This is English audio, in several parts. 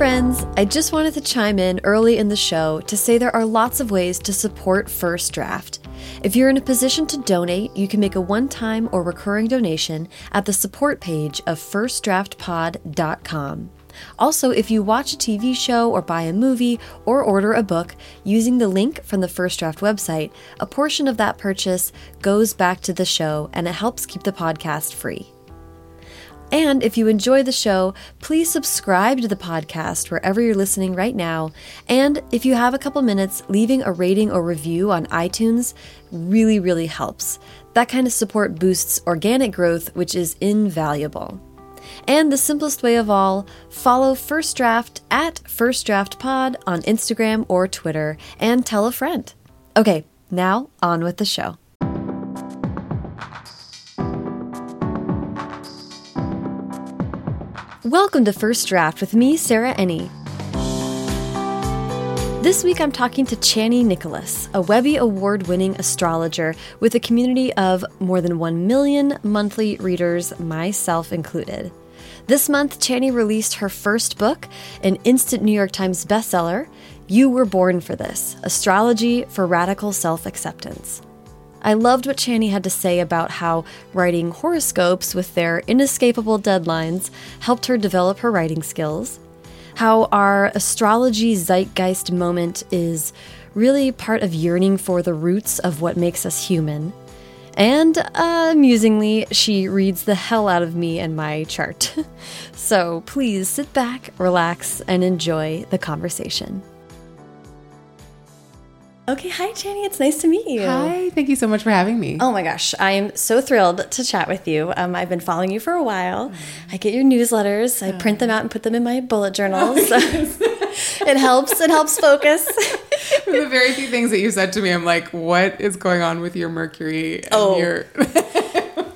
friends. I just wanted to chime in early in the show to say there are lots of ways to support First Draft. If you're in a position to donate, you can make a one time or recurring donation at the support page of firstdraftpod.com. Also, if you watch a TV show or buy a movie or order a book using the link from the First Draft website, a portion of that purchase goes back to the show and it helps keep the podcast free. And if you enjoy the show, please subscribe to the podcast wherever you're listening right now. And if you have a couple minutes, leaving a rating or review on iTunes really, really helps. That kind of support boosts organic growth, which is invaluable. And the simplest way of all, follow First Draft at First Draft Pod on Instagram or Twitter and tell a friend. Okay, now on with the show. Welcome to First Draft with me, Sarah Enni. This week I'm talking to Chani Nicholas, a Webby Award winning astrologer with a community of more than 1 million monthly readers, myself included. This month, Chani released her first book, an instant New York Times bestseller, You Were Born for This Astrology for Radical Self Acceptance. I loved what Chani had to say about how writing horoscopes with their inescapable deadlines helped her develop her writing skills, how our astrology zeitgeist moment is really part of yearning for the roots of what makes us human. And uh, amusingly, she reads the hell out of me and my chart. so please sit back, relax, and enjoy the conversation. Okay, hi Chani, it's nice to meet you. Hi, thank you so much for having me. Oh my gosh, I am so thrilled to chat with you. Um, I've been following you for a while. I get your newsletters, I print them out and put them in my bullet journals. it helps, it helps focus. the very few things that you said to me, I'm like, what is going on with your Mercury? And Oh. your...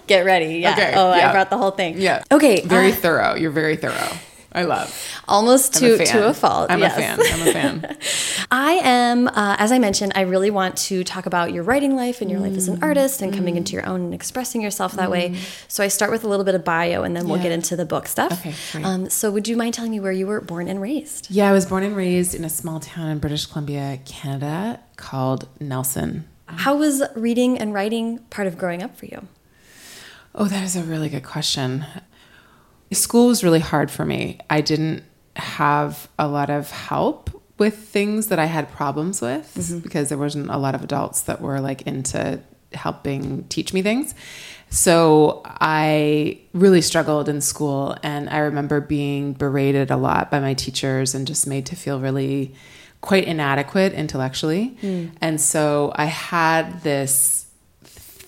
Get ready. Yeah. Okay, oh, I brought the whole thing. yeah. Okay. Very uh, thorough. You're very thorough. I love. almost to, a to a fault. I'm yes. a fan. I'm a fan. I am, uh, as I mentioned, I really want to talk about your writing life and your life as an artist and coming into your own and expressing yourself that way. So I start with a little bit of bio and then we'll Yeah. get into the book stuff. Okay. Um, so would you mind telling me where you were born and raised? yeah, I was born and raised in a small town in British Columbia, Canada, called Nelson. How was reading and writing part of growing up for you? Oh, that is a really good question. School was really hard for me. I didn't have a lot of help with things that I had problems with mm-hmm. because there wasn't a lot of adults that were like into helping teach me things. So I really struggled in school and I remember being berated a lot by my teachers and just made to feel really quite inadequate intellectually. Mm. And so I had this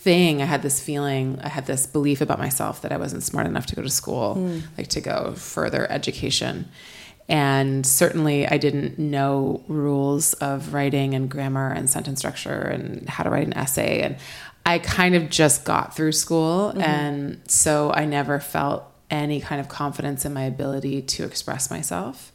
thing, I had this feeling, I had this belief about myself that I wasn't smart enough to go to school, hmm. like to go further education. And certainly I didn't know rules of writing and grammar and sentence structure and how to write an essay. And I kind of just got through school. Mm-hmm. And so I never felt any kind of confidence in my ability to express myself.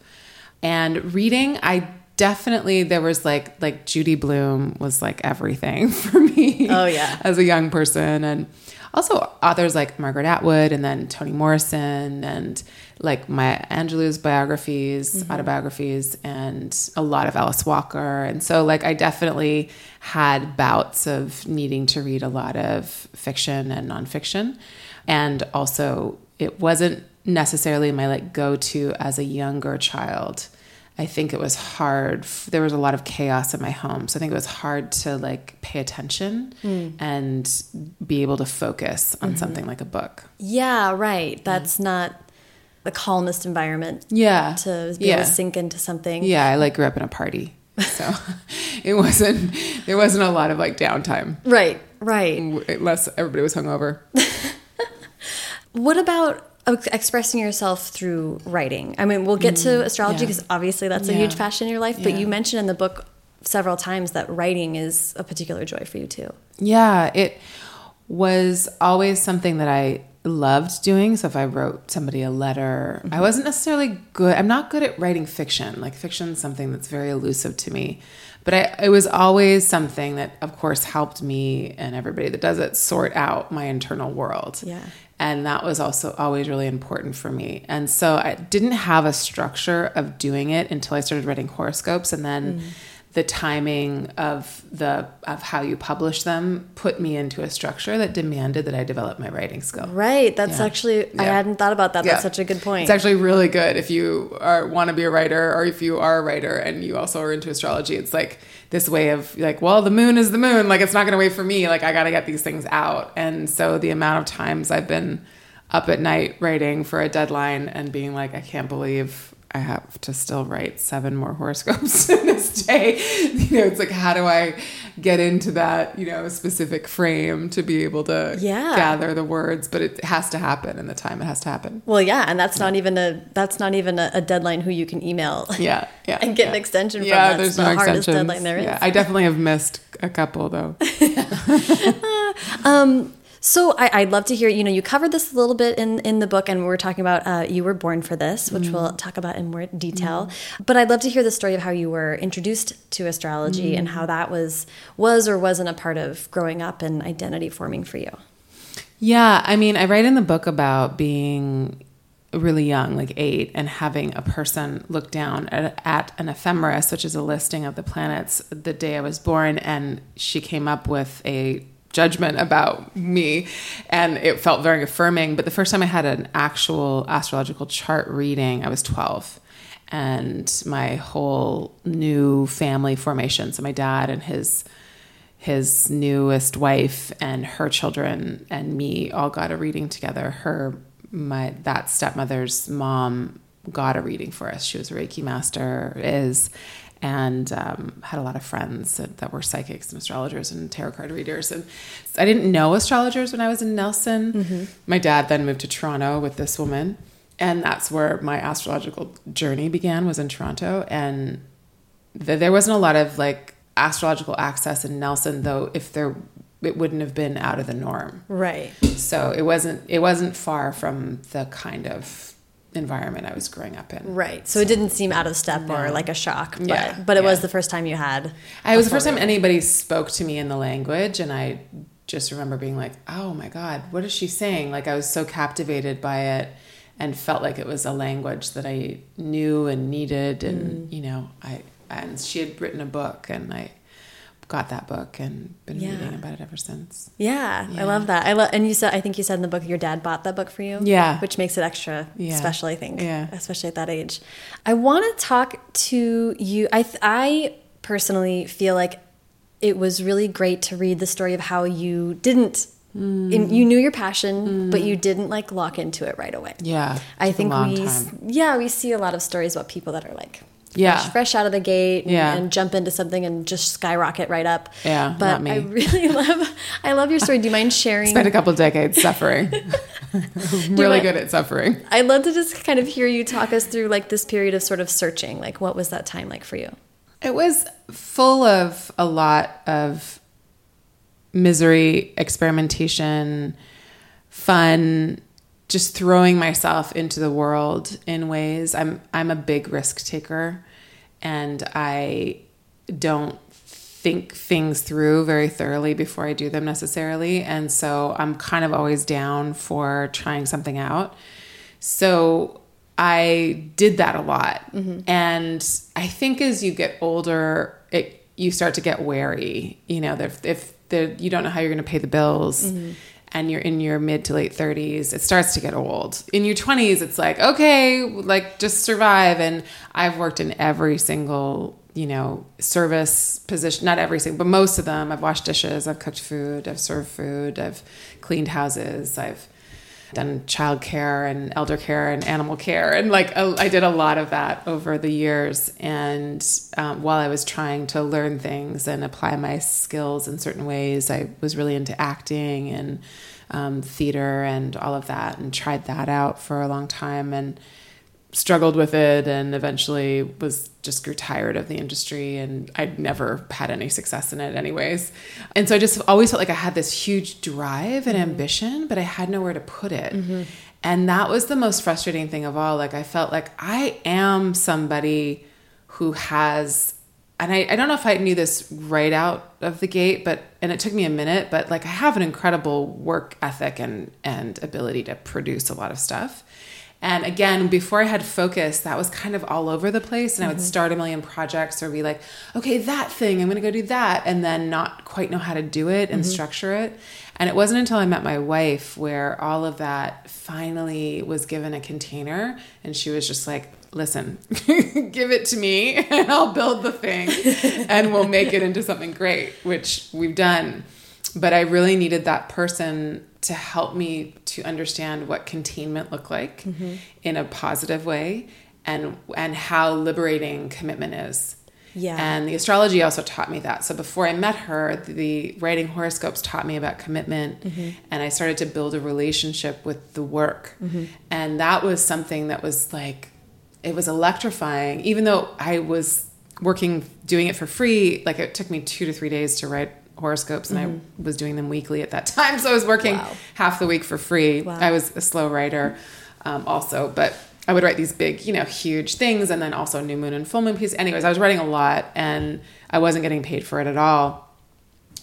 And reading, I definitely there was like like Judy Blume was like everything for me. Oh, yeah. as a young person, and also authors like Margaret Atwood and then Toni Morrison and like Maya Angelou's biographies, mm-hmm. autobiographies, and a lot of Alice Walker. And so like I definitely had bouts of needing to read a lot of fiction and nonfiction, and also it wasn't necessarily my like go to as a younger child. I think it was hard. There was a lot of chaos in my home, so I think it was hard to like pay attention hmm. and be able to focus on mm-hmm. something like a book. Yeah, right. That's not the calmest environment Yeah, to be yeah, able to sink into something. yeah. I like grew up in a party, so it wasn't. There wasn't a lot of like downtime Right, right. unless everybody was hungover. What about expressing yourself through writing? I mean, we'll get to mm-hmm. astrology yeah. because obviously that's a huge passion in your life, but Yeah. you mentioned in the book several times that writing is a particular joy for you too. Yeah, it was always something that I loved doing. So if I wrote somebody a letter, I mm-hmm. wasn't necessarily good. I'm not good at writing fiction. Like fiction is something that's very elusive to me. But I, it was always something that, of course, helped me and everybody that does it sort out my internal world. Yeah. And that was also always really important for me. And so I didn't have a structure of doing it until I started writing horoscopes. And then mm the timing of the of how you publish them put me into a structure that demanded that I develop my writing skill. Right. That's yeah. actually yeah. I hadn't thought about that. Yeah. That's such a good point. It's actually really good if you are want to be a writer or if you are a writer and you also are into astrology. It's like this way of like, well, the moon is the moon. Like it's not going to wait for me. Like I got to get these things out. And so the amount of times I've been up at night writing for a deadline and being like, I can't believe I have to still write seven more horoscopes in this day. You know, it's like how do I get into that, you know, specific frame to be able to yeah. gather the words, but it has to happen in the time it has to happen. Well, yeah, and that's yeah. not even a that's not even a, a, deadline who you can email. Yeah, yeah. and get yeah. an extension yeah, from. That's there's the no hardest deadline there is. Yeah, I definitely have missed a couple though. um so I, would love to hear, you know, you covered this a little bit in, in the book and we are talking about uh, You Were Born for This, which mm. we'll talk about in more detail. Mm. But I'd love to hear the story of how you were introduced to astrology mm. and how that was was or wasn't a part of growing up and identity forming for you. Yeah, I mean, I write in the book about being really young, like eight, and having a person look down at, at, an ephemeris, which is a listing of the planets, the day I was born, and she came up with a judgment about me and it felt very affirming. But the first time i had an actual astrological chart reading i was 12 and my whole new family formation so my dad and his his newest wife and her children and me all got a reading together. Her my that stepmother's mom got a reading for us. She was a reiki master is and um, had a lot of friends that, that, were psychics and astrologers and tarot card readers. And I didn't know astrologers when I was in Nelson. Mm-hmm. My dad then moved to Toronto with this woman, and that's where my astrological journey began. Was in Toronto, and th- there wasn't a lot of like astrological access in Nelson, though. If there it wouldn't have been out of the norm. Right. So it wasn't it wasn't far from the kind of environment I was growing up in. Right. So, so it didn't seem out of step no. or like a shock, but yeah, but it yeah. was the first time you had. I was the first time anybody spoke to me in the language, and I just remember being like, "Oh my god, what is she saying?" Like I was so captivated by it and felt like it was a language that I knew and needed, and mm. you know, I and she had written a book, and I got that book and been yeah. reading about it ever since. Yeah, yeah. I love that. I love, and you said I think you said in the book your dad bought that book for you. Yeah, which makes it extra yeah. special. I think. Yeah, especially at that age. I want to talk to you. I I personally feel like it was really great to read the story of how you didn't Mm. you knew your passion, mm. but you didn't like lock into it right away. Yeah, I think we, time. yeah, we see a lot of stories about people that are like, yeah. Fresh, fresh, out of the gate and, yeah. and, jump into something and just skyrocket right up. Yeah but i really love i love your story. Do you mind sharing? Spent a couple decades suffering. Really good at suffering. I'd love to just kind of hear you talk us through like this period of sort of searching. Like what was that time like for you? It was full of a lot of misery experimentation fun just throwing myself into the world in ways I'm I'm a big risk taker and I don't think things through very thoroughly before I do them necessarily and so I'm kind of always down for trying something out. So I did that a lot. Mm-hmm. And I think as you get older it you start to get wary, you know, if if the, you don't know how you're going to pay the bills. Mm-hmm and you're in your mid to late 30s, it starts to get old. In your 20s, it's like, okay, like just survive. And I've worked in every single, you know, service position, not every single, but most of them. I've washed dishes, I've cooked food, I've served food, I've cleaned houses, I've done childcare and elder care and animal care. And like, I did a lot of that over the years. And um, while I was trying to learn things and apply my skills in certain ways, I was really into acting and um, theater and all of that and tried that out for a long time. And struggled with it and eventually was just grew tired of the industry and I'd never had any success in it anyways. And so I just always felt like I had this huge drive and ambition, but I had nowhere to put it. Mm-hmm. And that was the most frustrating thing of all. Like I felt like I am somebody who has and I, I don't know if I knew this right out of the gate, but and it took me a minute, but like I have an incredible work ethic and and ability to produce a lot of stuff. And again, before I had focus, that was kind of all over the place. And I would Mm-hmm. start a million projects or be like, okay, that thing, I'm going to go do that. And then not quite know how to do it and Mm-hmm. structure it. And it wasn't until I met my wife where all of that finally was given a container. And she was just like, listen, give it to me and I'll build the thing and we'll make it into something great, which we've done. But I really needed that person to help me to understand what containment looked like mm-hmm. in a positive way and and how liberating commitment is. Yeah. And the astrology also taught me that. So before I met her, the writing horoscopes taught me about commitment mm-hmm. and I started to build a relationship with the work. Mm-hmm. And that was something that was like it was electrifying even though I was working doing it for free, like it took me 2 to 3 days to write horoscopes and I mm-hmm. was doing them weekly at that time. So I was working Wow. half the week for free. Wow. I was a slow writer um, also, but I would write these big, you know, huge things and then also new moon and full moon pieces. Anyways, I was writing a lot and I wasn't getting paid for it at all.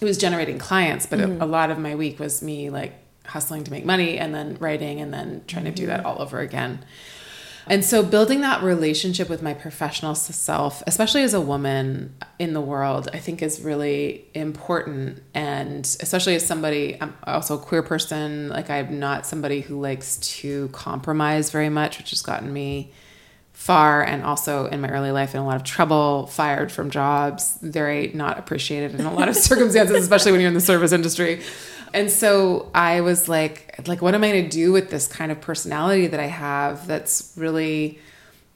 It was generating clients, but a, a lot of my week was me like hustling to make money and then writing and then trying to do mm-hmm. that all over again. And so building that relationship with my professional self, especially as a woman in the world, I think is really important. And especially as somebody, I'm also a queer person, like I'm not somebody who likes to compromise very much, which has gotten me far and also in my early life in a lot of trouble, fired from jobs, very not appreciated in a lot of circumstances, especially when you're in the service industry. And so I was like, like, what am I going to do with this kind of personality that I have that's really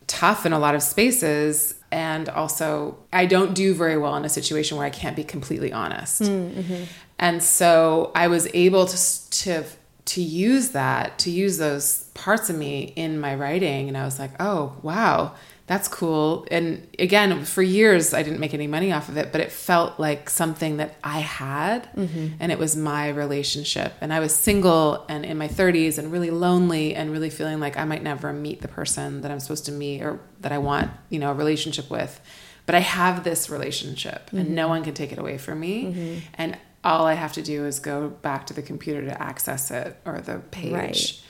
tough in a lot of spaces? And also, I don't do very well in a situation where I can't be completely honest. Mm, mm-hmm. And so I was able to to to use that, to use those parts of me in my writing, and I was like, oh wow, that's cool. And again, for years I didn't make any money off of it, but it felt like something that I had, mm-hmm. and it was my relationship. And I was single and in my 30s and really lonely and really feeling like I might never meet the person that I'm supposed to meet or that I want, you know, a relationship with. But I have this relationship, and no mm-hmm. one can take it away from me. Mm-hmm. And all I have to do is go back to the computer to access it or the page. Right.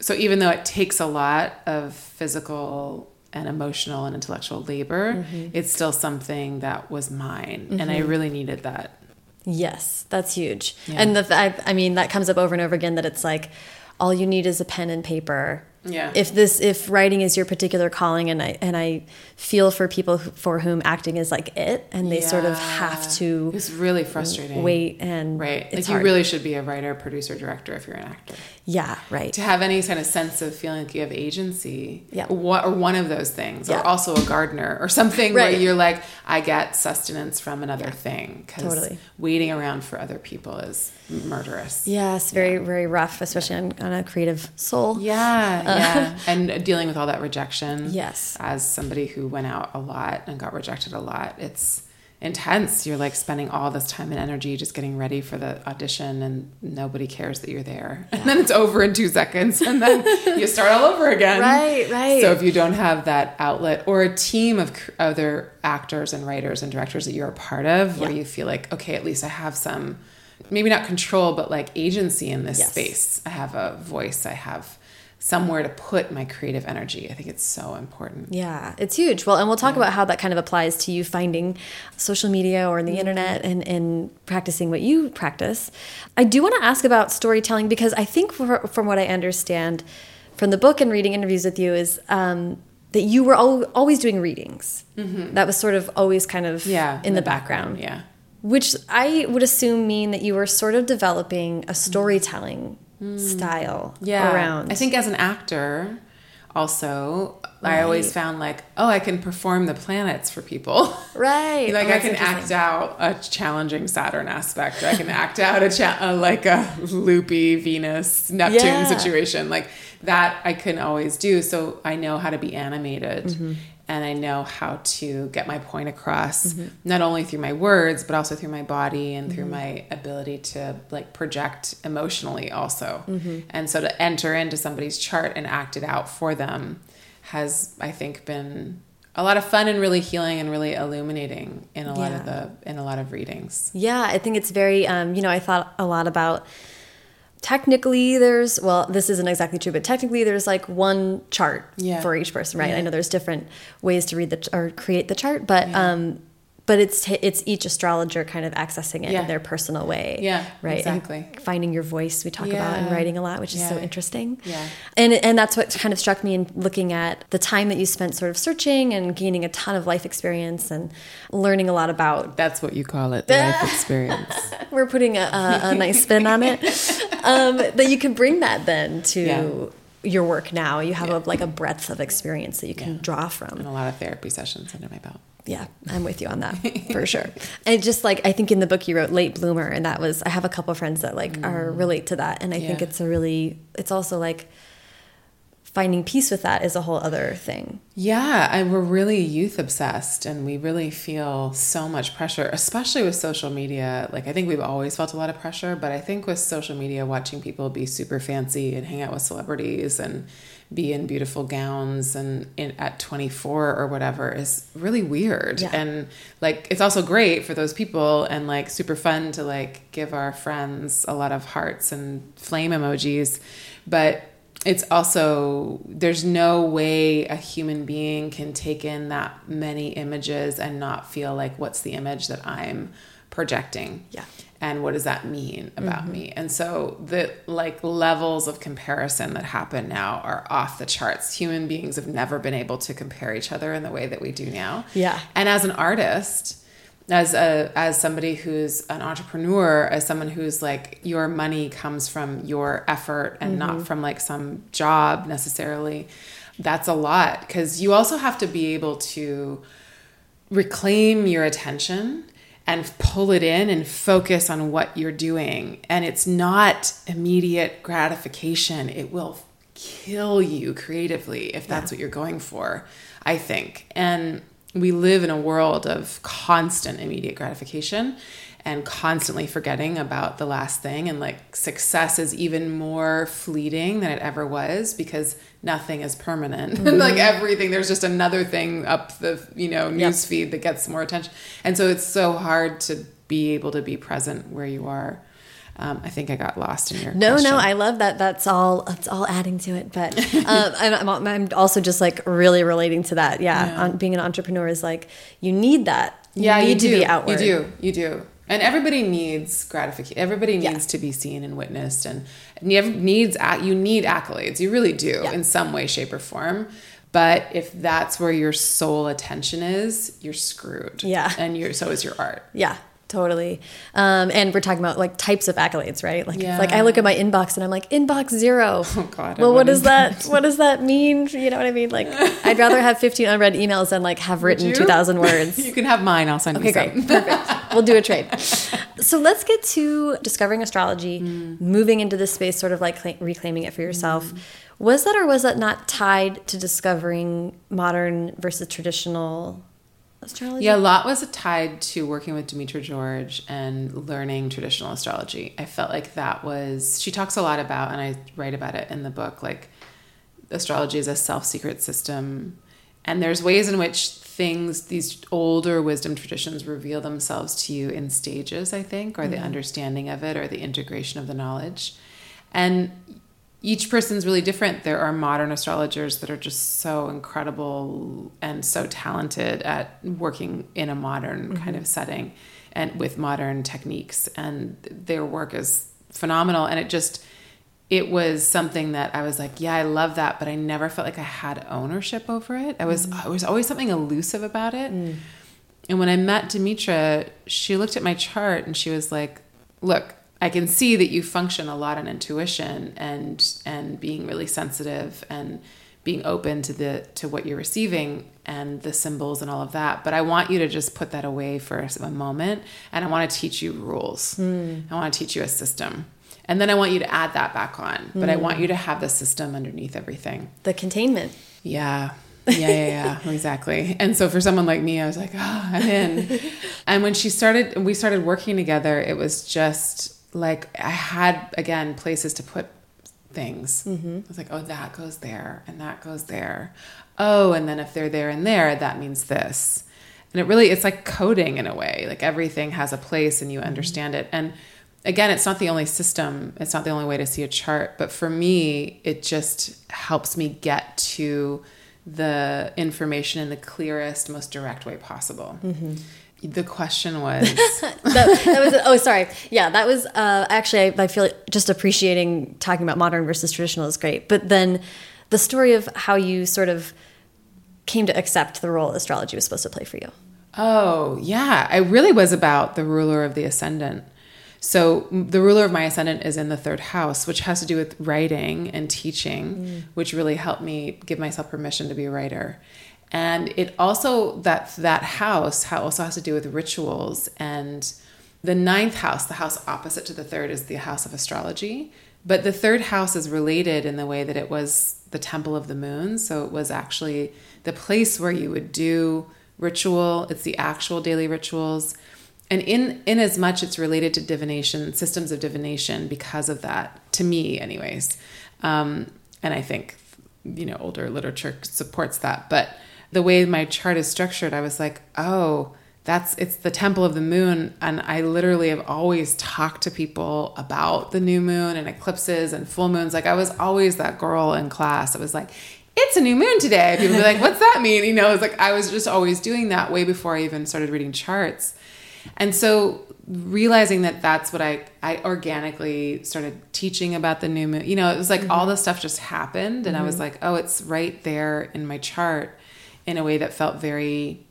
So even though it takes a lot of physical and emotional and intellectual labor, mm-hmm. it's still something that was mine, and I mm-hmm. really needed that. Yes, that's huge. Yeah. And the, I, I mean, that comes up over and over again that it's like all you need is a pen and paper. Yeah. If this, if writing is your particular calling, and I and I feel for people who, for whom acting is like it, and they sort of have to It's really frustrating. wait and Right. It's like hard. you really should be a writer, producer, director if you're an actor. Yeah, right. To have any kind of sense of feeling like you have agency, Yeah. wha- or one of those things, Yeah. or also a gardener or something Right. where you're like, I get sustenance from another thing. Because Totally. waiting around for other people is murderous. Yes, very very rough, especially on, on a creative soul. Yeah, uh, yeah. and dealing with all that rejection. Yes. As somebody who went out a lot and got rejected a lot, it's intense. You're like spending all this time and energy just getting ready for the audition, and nobody cares that you're there. And then it's over in two seconds, and then you start all over again. Right, right. So if you don't have that outlet or a team of other actors and writers and directors that you're a part of, where you feel like, okay, at least I have some, maybe not control, but like agency in this Yes. space. I have a voice. I have somewhere to put my creative energy. I think it's so important. Yeah, it's huge. Well, and we'll talk about how that kind of applies to you finding social media or in the Mm-hmm. internet and, and practicing what you practice. I do want to ask about storytelling because I think, for, from what I understand from the book and reading interviews with you, is um, that you were al always doing readings. That was sort of always kind of Mm-hmm. Yeah. in, the, background. Yeah. Which I would assume mean that you were sort of developing a storytelling style Mm. Yeah. around. I think as an actor, also, I always found like, oh, I can perform the planets for people. Right. like Oh, I can act out a challenging Saturn aspect. I can act out a, cha- a like a loopy Venus Neptune Yeah. situation like that. I can always do. So I know how to be animated, Mm-hmm. And I know how to get my point across, mm-hmm. not only through my words but also through my body and through mm-hmm. my ability to like project emotionally also. Mm-hmm. And so to enter into somebody's chart and act it out for them has I think been a lot of fun and really healing and really illuminating in a lot of the in a lot of readings. Yeah, I think it's very, um, you know, I thought a lot about technically there's, well, this isn't exactly true, but technically there's like one chart Yeah. for each person, right? Yeah. I know there's different ways to read the or create the chart, but, Yeah. um, but it's t- it's each astrologer kind of accessing it Yeah. in their personal way. Yeah, right. And exactly. finding your voice we talk about in Yeah. writing a lot, which is so interesting. Yeah. And and that's what kind of struck me in looking at the time that you spent sort of searching and gaining a ton of life experience and learning a lot about That's what you call it, the life experience. we're putting a, a, a nice spin on it. Um, that you can bring that then to Yeah. your work now. You have a, like a breadth of experience that you can Yeah. draw and from. a lot of therapy sessions under my belt. Yeah, I'm with you on that for sure. And just like I think in the book you wrote late bloomer, and that was I have a couple of friends that like are relate to that, and I think Mm. It's a really it's also like finding peace with that is a whole other thing. Yeah, and we're really youth obsessed and we really feel so much pressure, especially with social media. Like I think we've always felt a lot of pressure, but I think with social media watching people be super fancy and hang out with celebrities and be in beautiful gowns and in, at 24 or whatever is really weird. Yeah. And like it's also great for those people and like super fun to like give our friends a lot of hearts and flame emojis, but it's also there's no way a human being can take in that many images and not feel like what's the image that I'm projecting Yeah. And what does that mean about mm-hmm. me? And so the like levels of comparison that happen now are off the charts. Human beings have never been able to compare each other in the way that we do now. Yeah. and as an artist as a as somebody who's an entrepreneur as someone who's like your money comes from your effort and not mm-hmm. from like some job necessarily that's a lot. Because you also have to be able to reclaim your attention and pull it in and focus on what you're doing. And it's not immediate gratification. It will kill you creatively if that's what you're going for i think. And we live in a world of constant immediate gratification and constantly forgetting about the last thing and like success is even more fleeting than it ever was because nothing is permanent like everything there's just another thing up the you know news feed that gets more attention and so it's so hard to be able to be present where you are um, i think i got lost in your No, question. no, I love that. That's all. That's all adding to it. But um, I'm, I'm, I'm also just like really relating to that. Yeah, Yeah. On, being an entrepreneur is like you need that. You yeah, need you to do. be outward. You do. You do. And everybody needs gratification. Everybody Yeah. needs to be seen and witnessed, and and you needs. You need accolades. You really do, Yeah. in some way, shape, or form. But if that's where your sole attention is, you're screwed. Yeah. and you're so is your art. Yeah, totally. Um, and we're talking about like types of accolades, right? Like, Yeah. like I look at my inbox and I'm like, inbox zero. Oh God. Well, what does that? What does that mean? You know what I mean? Like, I'd rather have 15 unread emails than like have written 2,000 words. You can have mine. I'll send Okay, you great. some. Perfect. We'll do a trade. So let's get to discovering astrology, Mm. moving into this space, sort of like cla- reclaiming it for yourself. Was that or was that not tied to discovering modern versus traditional astrology? Yeah, a lot was tied to working with Demetra George and learning traditional astrology. I felt like that was, she talks a lot about, and I write about it in the book, like astrology is a self secret system. And there's ways in which things, these older wisdom traditions, reveal themselves to you in stages, I think, or the mm-hmm. understanding of it or the integration of the knowledge. And each person's really different. There are modern astrologers that are just so incredible and so talented at working in a modern mm-hmm. kind of setting and with modern techniques. And their work is phenomenal. And it just, it was something that I was like, yeah, I love that, but I never felt like I had ownership over it. I was, mm-hmm. I was always something elusive about it. Mm. And when I met Demetra, she looked at my chart and she was like, "Look, I can see that you function a lot on intuition and and being really sensitive and being open to the to what you're receiving and the symbols and all of that. But I want you to just put that away for a moment and I want to teach you rules. Hmm. I want to teach you a system." And then I want you to add that back on, but I want hmm. you to have the system underneath everything. The containment. Yeah. Yeah, yeah, yeah, exactly. And so for someone like me, I was like, oh, I'm in. and when she started, we started working together, it was just like I had, again, places to put things. Mm-hmm. I was like, oh, that goes there and that goes there. Oh, and then if they're there and there, that means this. And it really, it's like coding in a way. Like everything has a place and you mm-hmm. understand it. And again, it's not the only system, it's not the only way to see a chart. But for me, it just helps me get to the information in the clearest, most direct way possible. Mm-hmm. The question was that, that was oh sorry yeah that was uh, actually I, I feel like just appreciating talking about modern versus traditional is great but then the story of how you sort of came to accept the role astrology was supposed to play for you Oh, yeah. I really was about the ruler of the ascendant. So, the ruler of my ascendant is in the third house, which has to do with writing and teaching, which really helped me give myself permission to be a writer. And it also, that, that house also has to do with rituals. And the ninth house, the house opposite to the third, is the house of astrology. But the third house is related in the way that it was the temple of the moon. So, it was actually the place where you would do ritual it's the actual daily rituals and in in as much it's related to divination systems of divination because of that to me anyways um, and i think you know older literature supports that but the way my chart is structured i was like oh that's it's the temple of the moon and i literally have always talked to people about the new moon and eclipses and full moons like i was always that girl in class i was like it's a new moon today. People be like, what's that mean? You know, it's like I was just always doing that way before I even started reading charts. And so realizing that that's what I, I organically started teaching about the new moon, you know, it was like mm-hmm. all the stuff just happened. And I was mm-hmm. like, oh, it's right there in my chart in a way that felt very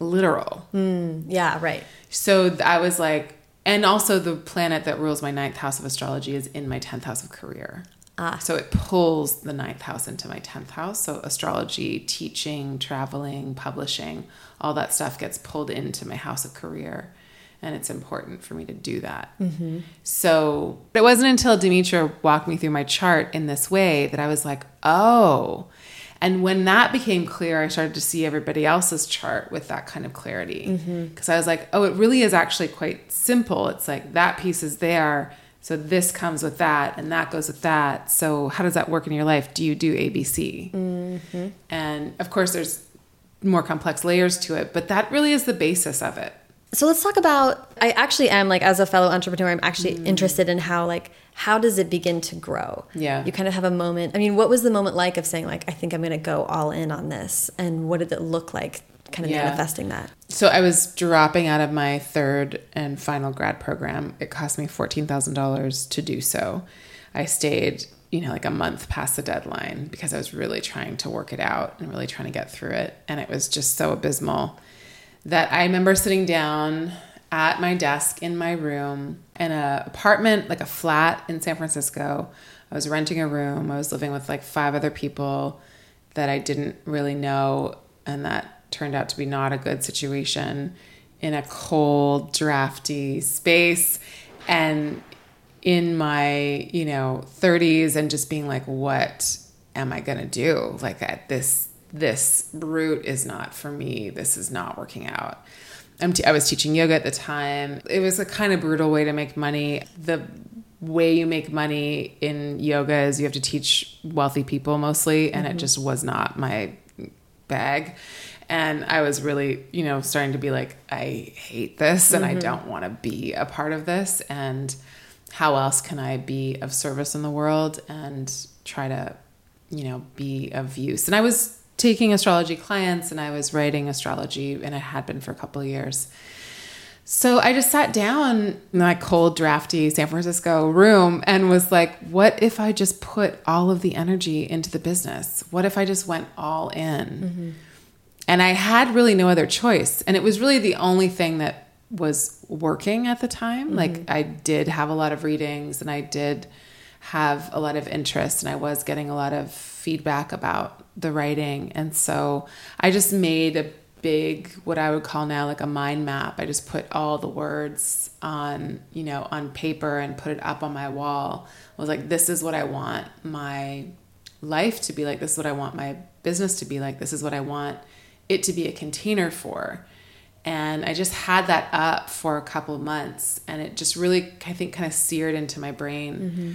literal. yeah right So I was like, and also the planet that rules my ninth house of astrology is in my 10th house of career. Ah. So it pulls the ninth house into my 10th house. So astrology, teaching, traveling, publishing, all that stuff gets pulled into my house of career. And it's important for me to do that. So it wasn't until Demetra walked me through my chart in this way that I was like, oh. And when that became clear, I started to see everybody else's chart with that kind of clarity. Mm-hmm. Because I was like, oh, it really is actually quite simple. It's like that piece is there. So this comes with that, and that goes with that. So how does that work in your life? Do you do ABC? Mm-hmm. And of course, there's more complex layers to it, but that really is the basis of it. So let's talk about i actually am like as a fellow entrepreneur i'm actually mm. interested in how like how does it begin to grow Yeah. you kind of have a moment i mean what was the moment like of saying like i think i'm going to go all in on this and what did it look like kind of Yeah. manifesting that So I was dropping out of my third and final grad program. It cost me $14,000 to do so. I stayed, you know, like a month past the deadline because I was really trying to work it out and really trying to get through it. And it was just so abysmal that I remember sitting down at my desk in my room in an apartment, like a flat in San Francisco. I was renting a room. I was living with like five other people that I didn't really know and that turned out to be not a good situation in a cold, drafty space and in my, you know, 30s and just being like what am I going to do? Like at this this route is not for me. This is not working out. I'm t- I was teaching yoga at the time. It was a kind of brutal way to make money. The way you make money in yoga is you have to teach wealthy people mostly, and it mm-hmm. just was not my bag. And I was really, you know, starting to be like, I hate this and I mm-hmm. don't want to be a part of this. And how else can I be of service in the world and try to, you know, be of use? And I was taking astrology clients and I was writing astrology, and it had been for a couple of years. So I just sat down in my cold, drafty San Francisco room and was like, what if I just put all of the energy into the business? What if I just went all in? Mm-hmm. And I had really no other choice. And it was really the only thing that was working at the time. Mm-hmm. Like I did have a lot of readings and I did have a lot of interest and I was getting a lot of feedback about the writing. And so I just made a big what I would call now like a mind map. I just put all the words on, you know, on paper and put it up on my wall. I was like this is what I want my life to be like. This is what I want my business to be like. This is what I want it to be a container for. And I just had that up for a couple months and it just really, I think, kind of seared into my brain. Mm-hmm.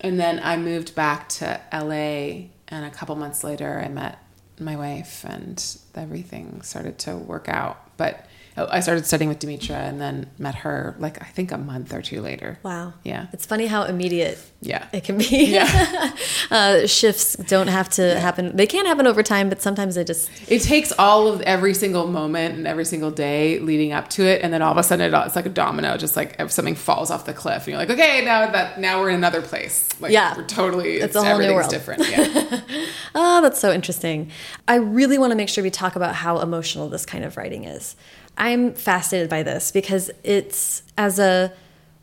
And then I moved back to LA, and a couple months later, I met my wife, and everything started to work out. But I started studying with Demetra and then met her like I think a month or two later. Wow. Yeah. It's funny how immediate Yeah. it can be. Yeah. uh, shifts don't have to happen. They can happen over time, but sometimes they just It takes all of every single moment and every single day leading up to it, and then all of a sudden it, it's like a domino, just like if something falls off the cliff, and you're like, okay, now that now we're in another place. Like, Yeah. we're totally. It's, a whole new everything's world. different. Yeah. Oh, that's so interesting. I really want to make sure we talk about how emotional this kind of writing is. I'm fascinated by this because it's, as a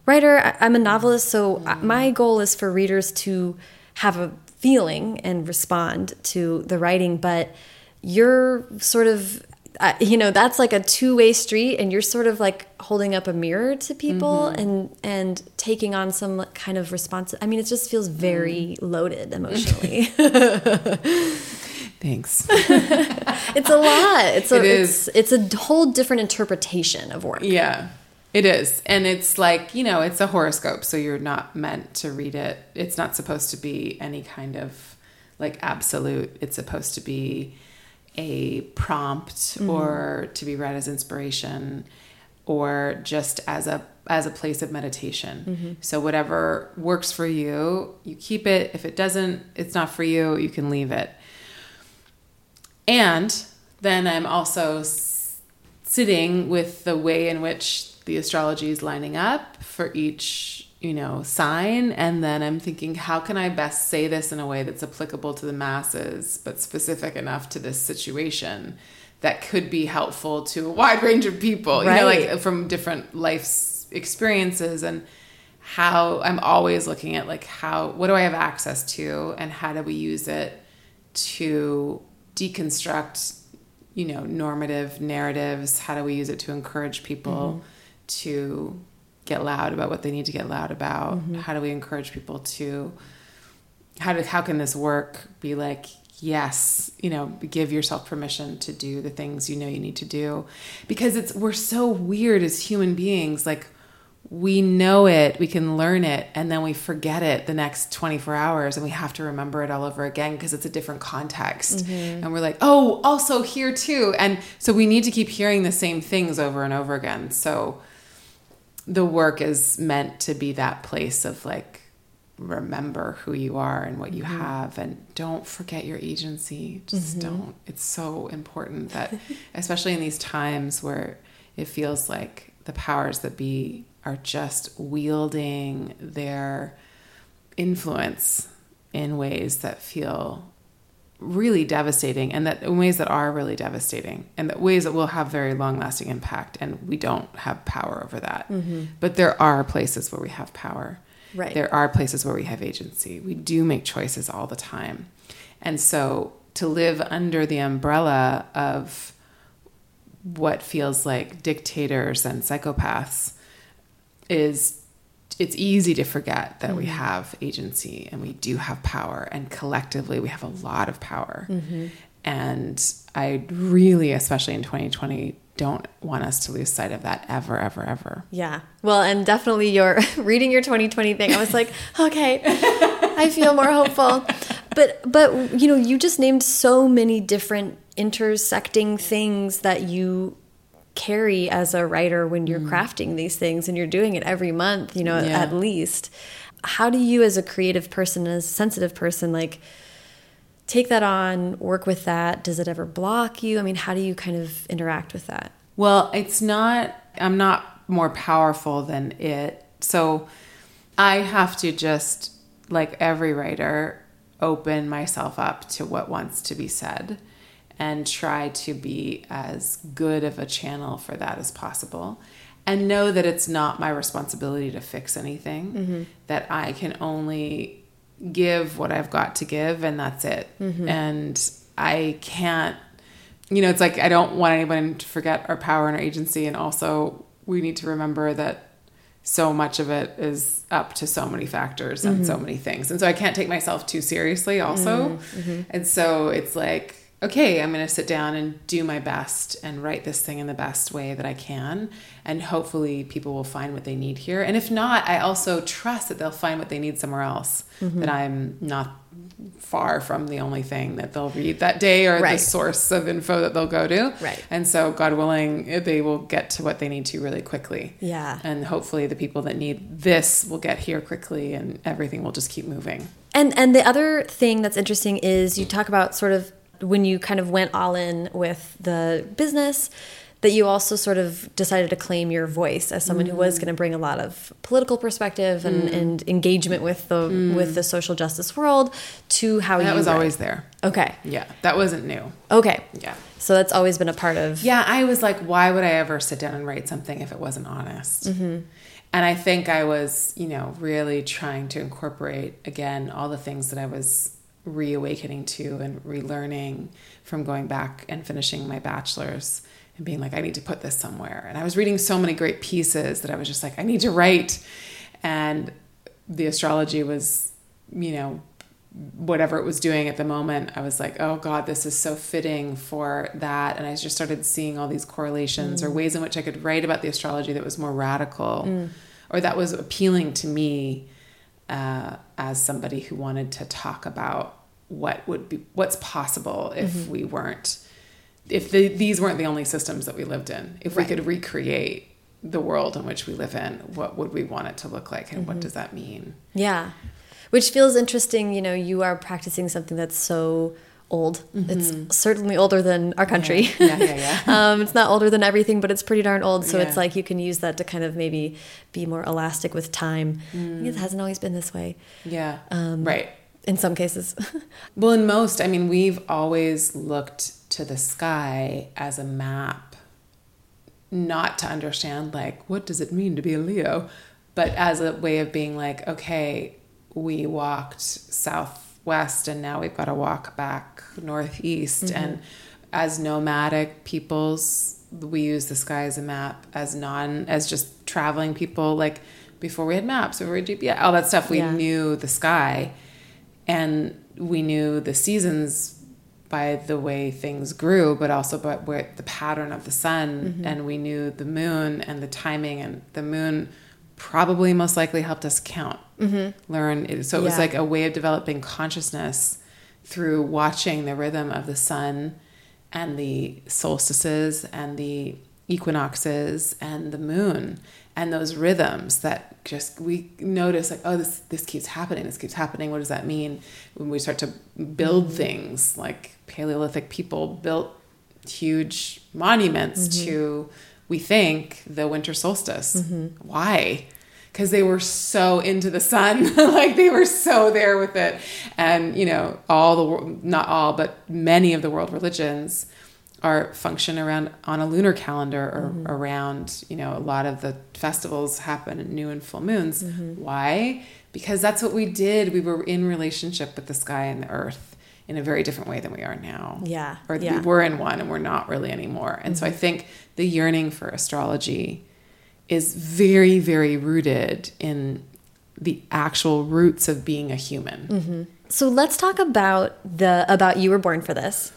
writer, I'm a novelist, so I- my goal is for readers to have a feeling and respond to the writing, but you're sort of. Uh, you know that's like a two-way street and you're sort of like holding up a mirror to people and and taking on some kind of response i mean it just feels very loaded emotionally Thanks. It's a lot. It's a It is. It's, it's a whole different interpretation of work. Yeah, it is. And it's like, you know, it's a horoscope, so you're not meant to read it. It's not supposed to be any kind of like absolute. It's supposed to be a prompt mm-hmm. or to be read as inspiration or just as a as a place of meditation. Mm-hmm. So whatever works for you, you keep it. If it doesn't, it's not for you, you can leave it. And then I'm also sitting with the way in which the astrology is lining up for each, you know, sign. And then I'm thinking, how can I best say this in a way that's applicable to the masses, but specific enough to this situation that could be helpful to a wide range of people, you know, Right. like from different life's experiences and how I'm always looking at like how what do I have access to and how do we use it to deconstruct you know normative narratives. How do we use it to encourage people mm-hmm. to get loud about what they need to get loud about? Mm-hmm. How do we encourage people to how do how can this work be like yes you know give yourself permission to do the things you know you need to do? Because it's we're so weird as human beings. Like we know it we can learn it and then we forget it the next 24 hours and we have to remember it all over again because it's a different context. Mm-hmm. And we're like oh also here too. And so we need to keep hearing the same things over and over again. So the work is meant to be that place of like remember who you are and what you mm-hmm. have and don't forget your agency. Just mm-hmm. don't. It's so important that especially in these times where it feels like the powers that be are just wielding their influence in ways that feel really devastating and that in ways that are really devastating and that ways that will have very long lasting impact and we don't have power over that. Mm-hmm. But there are places where we have power. Right. there are places where we have agency. We do make choices all the time. And so to live under the umbrella of what feels like dictators and psychopaths is it's easy to forget that we mm-hmm. have agency and we do have power and collectively we have a lot of power mm-hmm. and i really especially in 2020 don't want us to lose sight of that ever ever ever Yeah. Well, and definitely your reading your 2020 thing. I was like, okay, I feel more hopeful. But but you know, you just named so many different intersecting things that you carry as a writer when you're mm. crafting these things and you're doing it every month, you know, Yeah. at least. How do you as a creative person, as a sensitive person like take that on, work with that? Does it ever block you? I mean, how do you kind of interact with that? Well, it's not, I'm not more powerful than it. So I have to just, like every writer, open myself up to what wants to be said and try to be as good of a channel for that as possible. And know that it's not my responsibility to fix anything, mm-hmm. that I can only give what I've got to give, and that's it. Mm-hmm. And I can't you know, it's like I don't want anyone to forget our power and our agency, and also we need to remember that so much of it is up to so many factors and so mm-hmm. many things, and so I can't take myself too seriously, also, and so it's like okay, I'm going to sit down and do my best and write this thing in the best way that I can. And hopefully people will find what they need here. And if not, I also trust that they'll find what they need somewhere else, Mm-hmm. that I'm not far from the only thing that they'll read that day or Right. the source of info that they'll go to. Right. And so, God willing, they will get to what they need to really quickly. Yeah. And hopefully, the people that need this will get here quickly and everything will just keep moving. And and the other thing that's interesting is you talk about sort of when you kind of went all in with the business that you also sort of decided to claim your voice as someone who Mm. was going to bring a lot of political perspective and, and engagement with the with the social justice world to how And you that was always there. okay Yeah. That wasn't new. okay Yeah. so that's always been a part of Yeah, I was like, why would I ever sit down and write something if it wasn't honest? Mm-hmm. And I think I was, you know, really trying to incorporate again all the things that I was reawakening to and relearning from going back and finishing my bachelor's and being like, I need to put this somewhere. And I was reading so many great pieces that I was just like, I need to write. And the astrology was, you know, whatever it was doing at the moment, I was like, oh God, this is so fitting for that. And I just started seeing all these correlations or mm. ways in which I could write about the astrology that was more radical mm. or that was appealing to me uh, as somebody who wanted to talk about what would be what's possible if we weren't if the, these weren't the only systems that we lived in if Right. we could recreate the world in which we live in what would we want it to look like and what does that mean Yeah. Which feels interesting. You know, you are practicing something that's so old. It's certainly older than our country. Mm-hmm. Yeah, yeah, yeah. um, it's not older than everything, but it's pretty darn old. So it's like you can use that to kind of maybe be more elastic with time. Think It hasn't always been this way yeah Um, right in some cases. Well, in most, I mean, we've always looked to the sky as a map, not to understand, like, what does it mean to be a Leo, but as a way of being like, okay, we walked southwest and now we've got to walk back northeast. Mm-hmm. And as nomadic peoples, we use the sky as a map, as non, as just traveling people, like, before we had maps, before we had GPS, all that stuff, we Yeah. knew the sky and we knew the seasons by the way things grew but also by where the pattern of the sun mm-hmm. and we knew the moon and the timing and the moon probably most likely helped us count Mm-hmm. learn it, so it was like a way of developing consciousness through watching the rhythm of the sun and the solstices and the equinoxes and the moon and those rhythms that just we notice like oh this this keeps happening this keeps happening. What does that mean? When we start to build mm-hmm. things like paleolithic people built huge monuments mm-hmm. to we think the winter solstice. Why because they were so into the sun. Like they were so there with it. And you know all the not all but many of the world religions are function around on a lunar calendar or mm-hmm. around you know a lot of the festivals happen in new and full moons. Mm-hmm. Why? Because that's what we did. We were in relationship with the sky and the earth in a very different way than we are now. Yeah, or yeah. we were in one and we're not really anymore. And so i mm-hmm. think the yearning for astrology is very very rooted in the actual roots of being a human mm-hmm. So let's talk about the about you were born for this.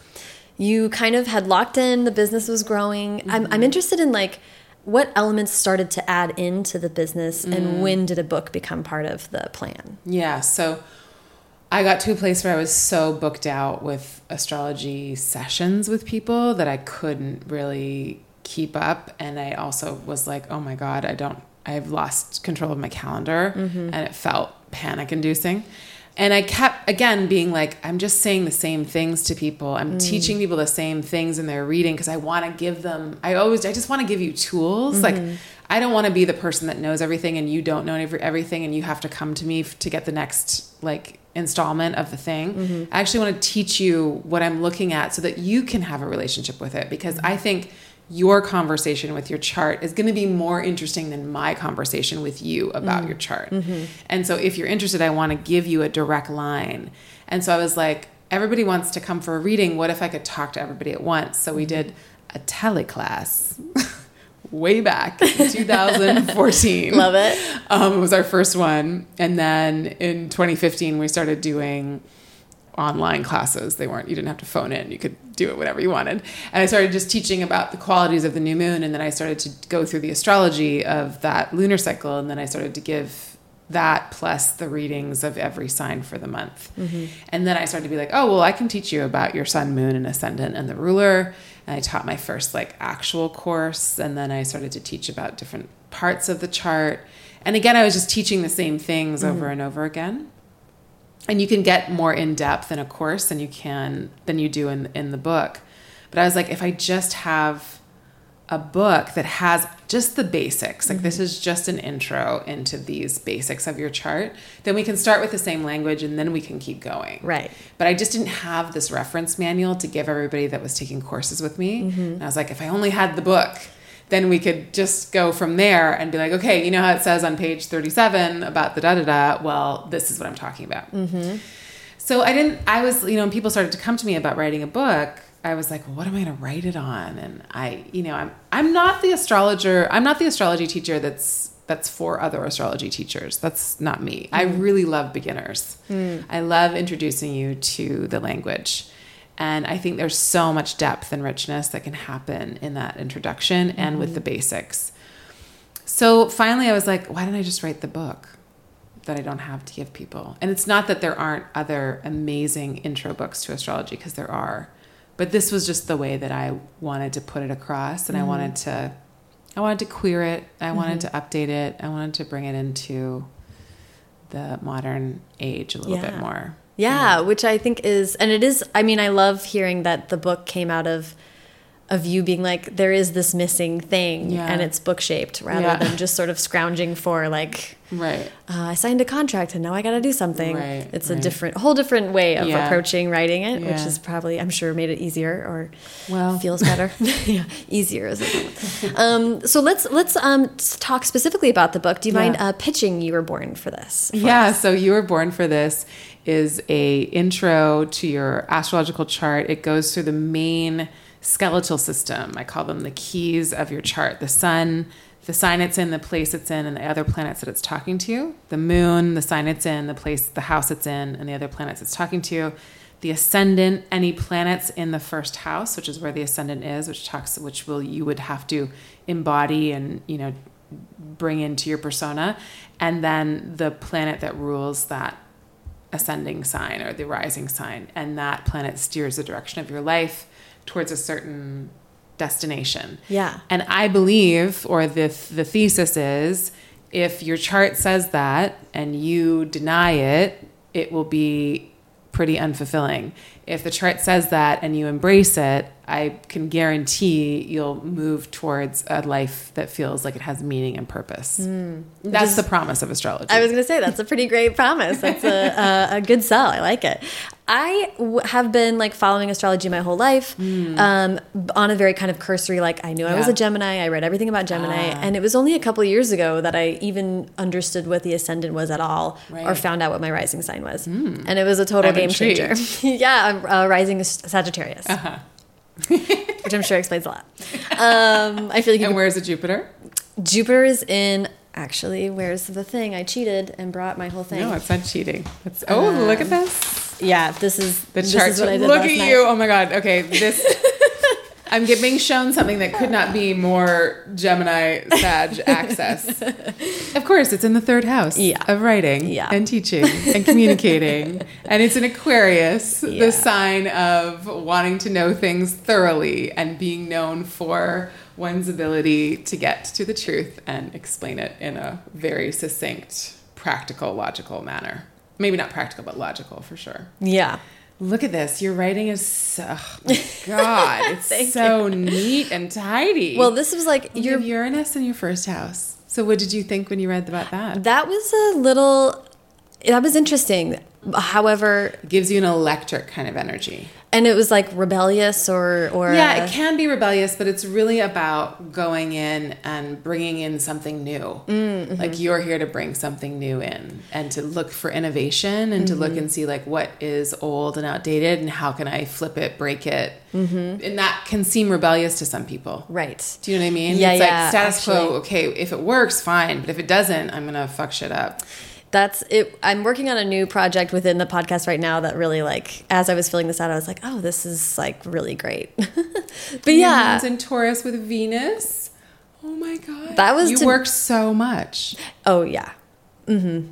You kind of had locked in, the business was growing. I'm I'm mm-hmm. interested in like what elements started to add into the business and mm. when did a book become part of the plan? Yeah. So I got to a place where I was so booked out with astrology sessions with people that I couldn't really keep up. And I also was like, oh my God, I don't, I've lost control of my calendar. Mm-hmm. And it felt panic inducing. And I kept, again, being like, I'm just saying the same things to people. I'm mm. teaching people the same things in their reading because I want to give them, I always, I just want to give you tools. Like, mm-hmm. I don't want to be the person that knows everything and you don't know every, everything and you have to come to me f- to get the next like installment of the thing. Mm-hmm. I actually want to teach you what I'm looking at so that you can have a relationship with it because I think your conversation with your chart is going to be more interesting than my conversation with you about mm-hmm. your chart. Mm-hmm. And so if you're interested, I want to give you a direct line. And so I was like, everybody wants to come for a reading. What if I could talk to everybody at once? So we mm-hmm. did a teleclass way back in 2014. Love it. Um, it was our first one. And then in 2015, we started doing online classes. They weren't, you didn't have to phone in. You could do it whatever you wanted. And I started just teaching about the qualities of the new moon. And then I started to go through the astrology of that lunar cycle. And then I started to give that plus the readings of every sign for the month. Mm-hmm. And then I started to be like, oh, well, I can teach you about your sun, moon, and ascendant and the ruler. And I taught my first like actual course. And then I started to teach about different parts of the chart. And again, I was just teaching the same things mm-hmm. over and over again and you can get more in depth in a course than you can than you do in in the book. But I was like, if I just have a book that has just the basics, like mm-hmm. this is just an intro into these basics of your chart, then we can start with the same language and then we can keep going. Right. But I just didn't have this reference manual to give everybody that was taking courses with me. Mm-hmm. And I was like, if I only had the book, then we could just go from there and be like, okay, you know how it says on page 37 about the da da da? Well, this is what I'm talking about. Mm-hmm. So I didn't, I was, you know, when people started to come to me about writing a book, I was like, well, what am I going to write it on? And I, you know, I'm, I'm not the astrologer, I'm not the astrology teacher that's, that's for other astrology teachers. That's not me. Mm. I really love beginners. Mm. I love introducing you to the language. And I think there's so much depth and richness that can happen in that introduction mm-hmm. and with the basics. So finally, I was like, why don't I just write the book that I don't have to give people? And it's not that there aren't other amazing intro books to astrology, because there are. But this was just the way that I wanted to put it across. And mm-hmm. I wanted to. I wanted to queer it. I wanted mm-hmm. to update it. I wanted to bring it into the modern age a little yeah. bit more. Yeah, yeah, which I think is, and it is. I mean, I love hearing that the book came out of of you being like, there is this missing thing, yeah. and it's book shaped rather yeah. than just sort of scrounging for like, right. Uh, I signed a contract and now I got to do something. Right, it's right. a different, whole different way of approaching writing it, which is probably, I'm sure, made it easier or well feels better. yeah, easier is it? um, so let's let's um, talk specifically about the book. Do you mind uh, pitching "You Were Born for This"? For yeah, us? so "You Were Born for This." Is a intro to your astrological chart. It goes through the main skeletal system. I call them the keys of your chart. The sun, the sign it's in, the place it's in, and the other planets that it's talking to. The moon, the sign it's in, the place, the house it's in, and the other planets it's talking to. The ascendant, any planets in the first house, which is where the ascendant is, which talks, which will you would have to embody and you know bring into your persona, and then the planet that rules that ascending sign or the rising sign, and that planet steers the direction of your life towards a certain destination. Yeah. And I believe, or the the thesis is, if your chart says that and you deny it, it will be pretty unfulfilling. If the chart says that and you embrace it, I can guarantee you'll move towards a life that feels like it has meaning and purpose. Mm. That's the promise of astrology. I was going to say that's a pretty great promise. That's a, a, a, good sell. I like it. I have been like following astrology my whole life mm. um, on a very kind of cursory, like I knew yeah. I was a Gemini. I read everything about Gemini. Ah. And it was only a couple years ago that I even understood what the ascendant was at all right. or found out what my rising sign was. Mm. And it was a total I'm game intrigued. changer. yeah, uh, rising Sagittarius. Uh -huh. which I'm sure explains a lot. Um, I feel like. and where's the Jupiter? Jupiter is in. Actually, where's the thing? I cheated and brought my whole thing. No, it's not cheating. It's, oh, um, look at this. Yeah, this is the chart. Look at you. Oh my God. Okay, this. I'm being shown something that could not be more Gemini Sag axis. Of course, it's in the third house yeah. of writing yeah. and teaching and communicating. and it's an Aquarius, yeah. the sign of wanting to know things thoroughly and being known for one's ability to get to the truth and explain it in a very succinct, practical, logical manner. Maybe not practical, but logical for sure. Yeah. Look at this. Your writing is so, oh my God, it's so you. neat and tidy. Well, this was like your Uranus in your first house. So what did you think when you read about that? That was a little that was interesting. However, it gives you an electric kind of energy and it was like rebellious or or yeah uh, it can be rebellious but it's really about going in and bringing in something new mm, -hmm. like you're here to bring something new in and to look for innovation and mm -hmm. to look mm-hmm. and see like what is old and outdated and how can i flip it break it mm -hmm. and that can seem rebellious to some people right do you know what i mean yeah it's yeah, like status actually. quo okay if it works fine but if it doesn't i'm gonna fuck shit up that's it. I'm working on a new project within the podcast right now that really like as I was filling this out, I was like, oh, this is like really great. but yeah, Moon's in Taurus with Venus. Oh my god, That was you to- work so much. oh yeah, Mm-hmm.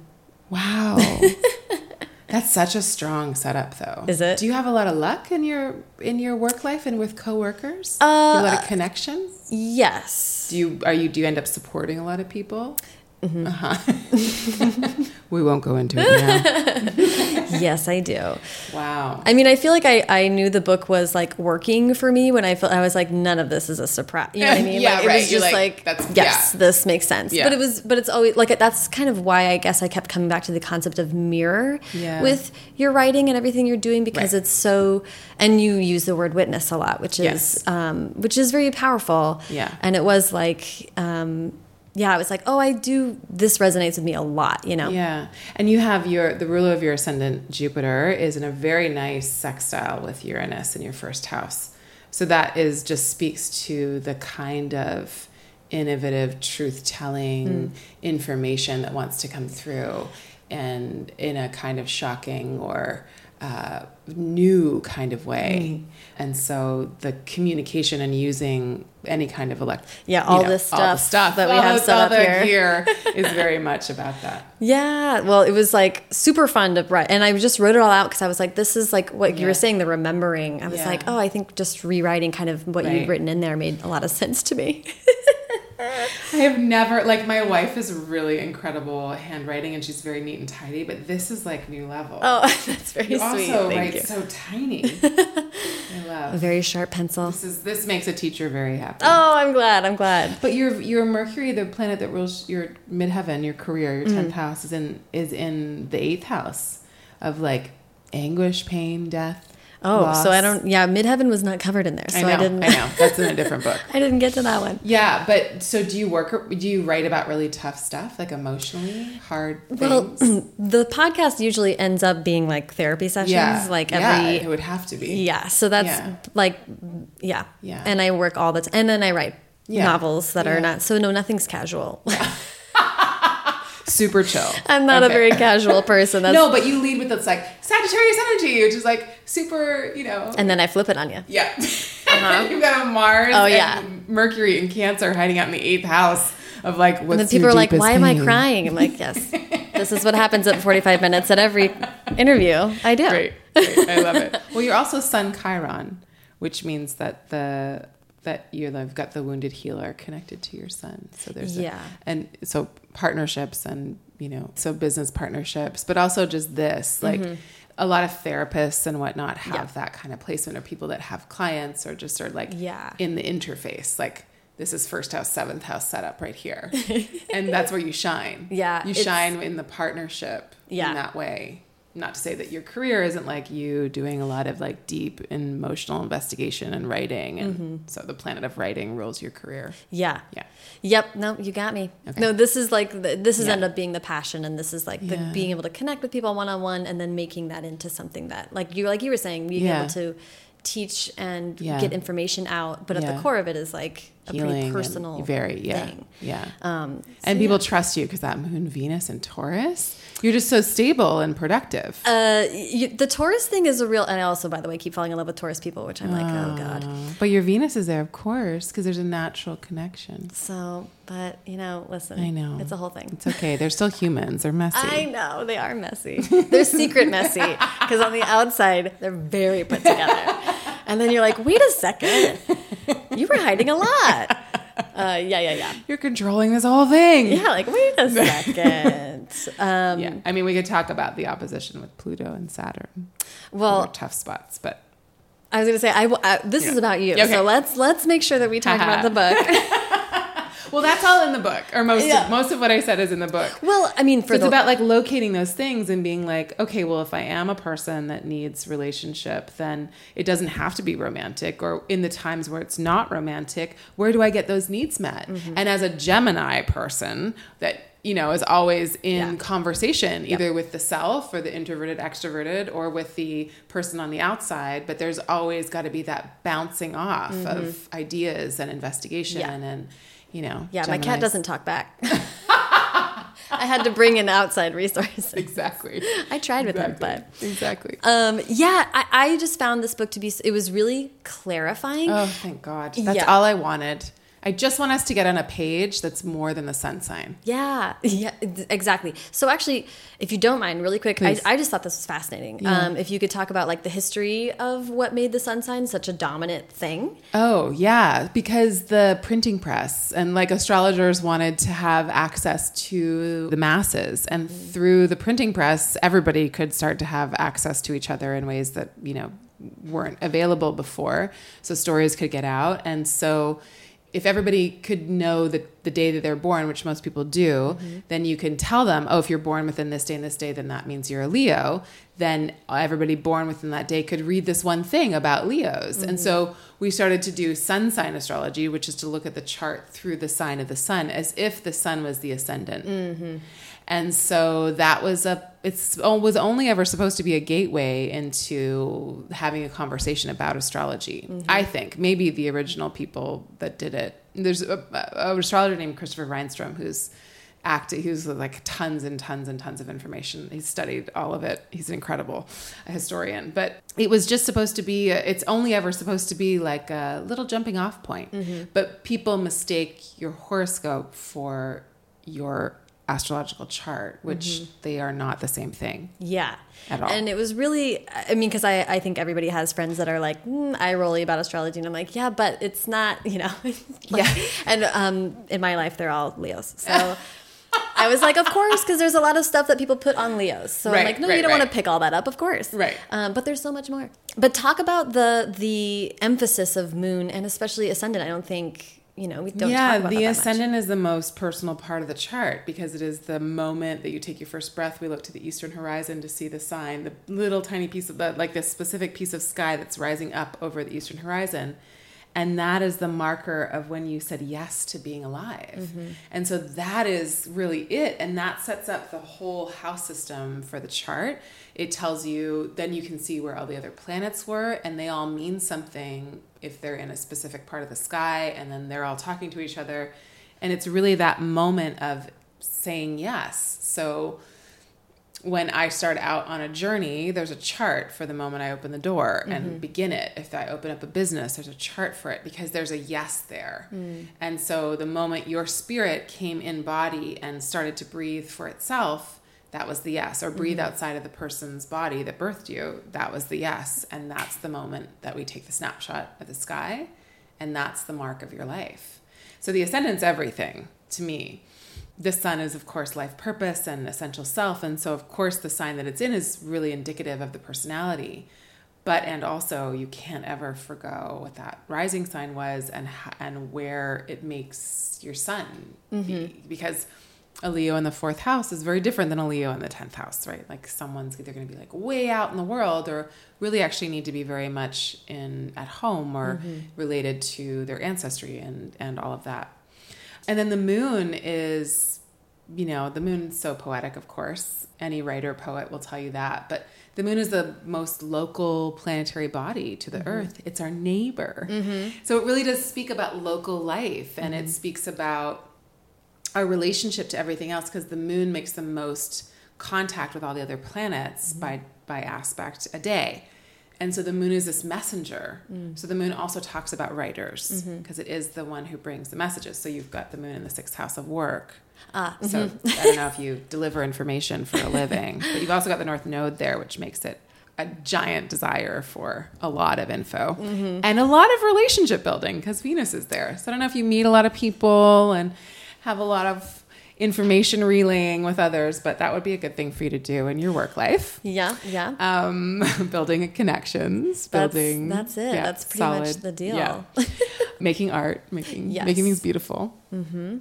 Wow. That's such a strong setup though. Is it? Do you have a lot of luck in your in your work life and with coworkers? Uh, a lot of connections? yes. Do you are you do you end up supporting a lot of people? Mm-hmm. Uh-huh. we won't go into it now. yes, I do. Wow. I mean, I feel like I, I knew the book was like working for me when I felt I was like, none of this is a surprise. You know what I mean? Yeah, like, It right. was You're just like, like, that's- yes, yeah. this makes sense. Yeah. But it was, but it's always like that's kind of why I guess I kept coming back to the concept of mirror Yeah. with your writing and everything you're doing because Right. it's so. And you use the word witness a lot, which is Yes. um, which is very powerful. Yeah. And it was like. Um, yeah, I was like, oh, I do. This resonates with me a lot, you know. Yeah. And you have your the ruler of your ascendant Jupiter is in a very nice sextile with Uranus in your first house. So that is just speaks to the kind of innovative truth telling hmm. information that wants to come through and in a kind of shocking or uh, new kind of way. And so the communication and using any kind of elect Yeah, you all know, this all the stuff that we all have the- set all up here. gear is very much about that. Yeah, well, it was like super fun to write, and I just wrote it all out because I was like, "This is like what you were saying, the remembering." I was Yeah. like, "Oh, I think just rewriting kind of what Right. you'd written in there made a lot of sense to me." I have never like my wife is really incredible handwriting and she's very neat and tidy, but this is like new level. oh, that's very you sweet. also Thank you. so tiny. I love. A very sharp pencil. This is this makes a teacher very happy. Oh, I'm glad. I'm glad. But your your Mercury, the planet that rules your midheaven, your career, your Mm. tenth house is in is in the eighth house of like anguish, pain, death. Oh, loss. so I don't. Yeah, midheaven was not covered in there, so I know. I, didn't. I know. That's in a different book. I didn't get to that one. Yeah, but so do you work? Do you write about really tough stuff, like emotionally hard Well, the podcast usually ends up being like therapy sessions, yeah, like every. yeah, it would have to be. Yeah, so that's Yeah. like, yeah. Yeah. And I work all the time. And then I write Yeah. novels that are not, so no, nothing's casual. Super chill. I'm not a very casual person. That's, no, but you lead with this like Sagittarius energy, which is like super, you know. And then I flip it on you. yeah, uh-huh. you've got a Mars. Oh, and yeah. Mercury and Cancer hiding out in the eighth house of like what's the thing. And then people are like, why am I crying? I'm like, yes, this is what happens at 45 minutes at every interview. I do. Great, great. I love it. Well, you're also Sun Chiron, which means that the that you've got the wounded healer connected to your sun. So there's a- Yeah. and so partnerships and you know so business partnerships, but also just this like. A lot of therapists and whatnot have Mm-hmm. Yeah. that kind of placement, or people that have clients, or just are like Yeah. in the interface. Like this is first house, seventh house setup right here, and that's where you shine. Yeah, you shine in the partnership Yeah. in that way. Not to say that your career isn't like you doing a lot of like deep emotional investigation and writing, and Mm-hmm. so the planet of writing rules your career. Yeah. Yeah. Yep. No, you got me. Okay. No, this is like the, this has Yeah. ended up being the passion, and this is like the Yeah. being able to connect with people one on one, and then making that into something that, like you, like you were saying, being Yeah. able to teach and Yeah. get information out, but at the core of it is like a Healing, pretty personal, very yeah, thing. yeah. Um, so and people trust you because that Moon Venus and Taurus, you're just so stable and productive. Uh, you, the Taurus thing is a real, and I also, by the way, keep falling in love with Taurus people, which I'm like, oh god. but your Venus is there, of course, because there's a natural connection. So, but you know, listen, I know. it's a whole thing. It's okay. They're still humans. They're messy. I know they are messy. They're secret messy because on the outside they're very put together, and then you're like, wait a second, you were hiding a lot. Uh, yeah, yeah, yeah, You're controlling this whole thing. yeah. Like, wait a second. Um, Yeah. I mean, we could talk about the opposition with Pluto and Saturn. Well, tough spots, but I was gonna say, I, w- I- this is about you. Okay. So let's let's make sure that we talk about the book. well, that's all in the book, or most Yeah. of, most of what I said is in the book. well, I mean, for So it's about like locating those things and being like, okay, well, if I am a person that needs relationship, then it doesn't have to be romantic. Or in the times where it's not romantic, where do I get those needs met? Mm-hmm. And as a Gemini person that you know is always in Yeah. conversation, either with the self or the introverted, extroverted, or with the person on the outside, but there's always got to be that bouncing off of ideas and investigation Mm-hmm. Yeah. and you know, yeah, my cat doesn't talk back. I had to bring in outside resources. exactly. I tried with exactly. them, but exactly. um, yeah, I, I just found this book to be. It was really clarifying. oh, thank God. That's Yeah. all I wanted. I just want us to get on a page that's more than the sun sign. Yeah, yeah, exactly. So actually, if you don't mind, really quick, I, I just thought this was fascinating. Um, if you could talk about like the history of what made the sun sign such a dominant thing. Oh, yeah, because the printing press and like astrologers wanted to have access to the masses. And through the printing press, everybody could start to have access to each other in ways that, you know, weren't available before. So stories could get out. And so if everybody could know the, the day that they're born, which most people do, mm-hmm. then you can tell them, oh, if you're born within this day and this day, then that means you're a Leo. Then everybody born within that day could read this one thing about Leos. And mm-hmm. so we started to do sun sign astrology, which is to look at the chart through the sign of the sun as if the sun was the ascendant. Mm-hmm. And so that was a it's oh, was only ever supposed to be a gateway into having a conversation about astrology. Mm-hmm. I think maybe the original people that did it. There's a, astrologer named Christopher Renstrom who's acted. He was like tons and tons and tons of information. He's studied all of it. He's an incredible historian. But it was just supposed to be. It's only ever supposed to be like a little jumping off point. Mm-hmm. But people mistake your horoscope for your astrological chart, which they are not the same thing. Yeah. At all. And it was really, I mean, because I, I think everybody has friends that are like, mm, I rolly about astrology. And I'm like, yeah, but it's not, you know. like- Yeah. And um, in my life, they're all Leos. So I was like, of course, because there's a lot of stuff that people put on Leos. So I'm like, no, right, you don't want to pick all that up, of course. Right. Um, but there's so much more. But talk about the the emphasis of moon and especially ascendant. I don't think, you know, we don't yeah, talk about the that that much. ascendant is the most personal part of the chart because it is the moment that you take your first breath. We look to the eastern horizon to see the sign, the little tiny piece of the like this specific piece of sky that's rising up over the eastern horizon. And that is the marker of when you said yes to being alive. Mm-hmm. And so that is really it. And that sets up the whole house system for the chart. It tells you, then you can see where all the other planets were, and they all mean something if they're in a specific part of the sky, and then they're all talking to each other. And it's really that moment of saying yes. So when I start out on a journey, there's a chart for the moment I open the door and mm-hmm. begin it. If I open up a business, there's a chart for it because there's a yes there. Mm. And so the moment your spirit came in body and started to breathe for itself, that was the yes. Or breathe mm-hmm. outside of the person's body that birthed you, that was the yes. And that's the moment that we take the snapshot of the sky, and that's the mark of your life. So the ascendant's everything to me the sun is of course life purpose and essential self and so of course the sign that it's in is really indicative of the personality. But and also you can't ever forgo what that rising sign was and and where it makes your sun be. Mm-hmm. Because a leo in the fourth house is very different than a leo in the 10th house right? Like someone's either going to be like way out in the world or really actually need to be very much in at home or mm-hmm. related to their ancestry and and all of that and then the moon is, you know, the moon's so poetic, of course. Any writer, poet will tell you that. But the moon is the most local planetary body to the mm-hmm. earth. It's our neighbor. Mm-hmm. So it really does speak about local life and it mm-hmm. speaks about our relationship to everything else because the moon makes the most contact with all the other planets by by aspect a day. And so the moon is this messenger. Mm. So the moon also talks about writers mm-hmm. because is the one who brings the messages. So you've got the moon in the sixth house of work. Ah, So mm-hmm. I don't know if you deliver information for a living, but you've also got the north node there, which makes it a giant desire for a lot of info mm-hmm. and a lot of relationship building because Venus is there. So I don't know if you meet a lot of people and have a lot of information relaying with others, but that would be a good thing for you to do in your work life. Yeah, yeah. Um, building connections, That's- building. that's it. That's pretty much the deal. making art, making Yes. making things beautiful. Mm-hmm.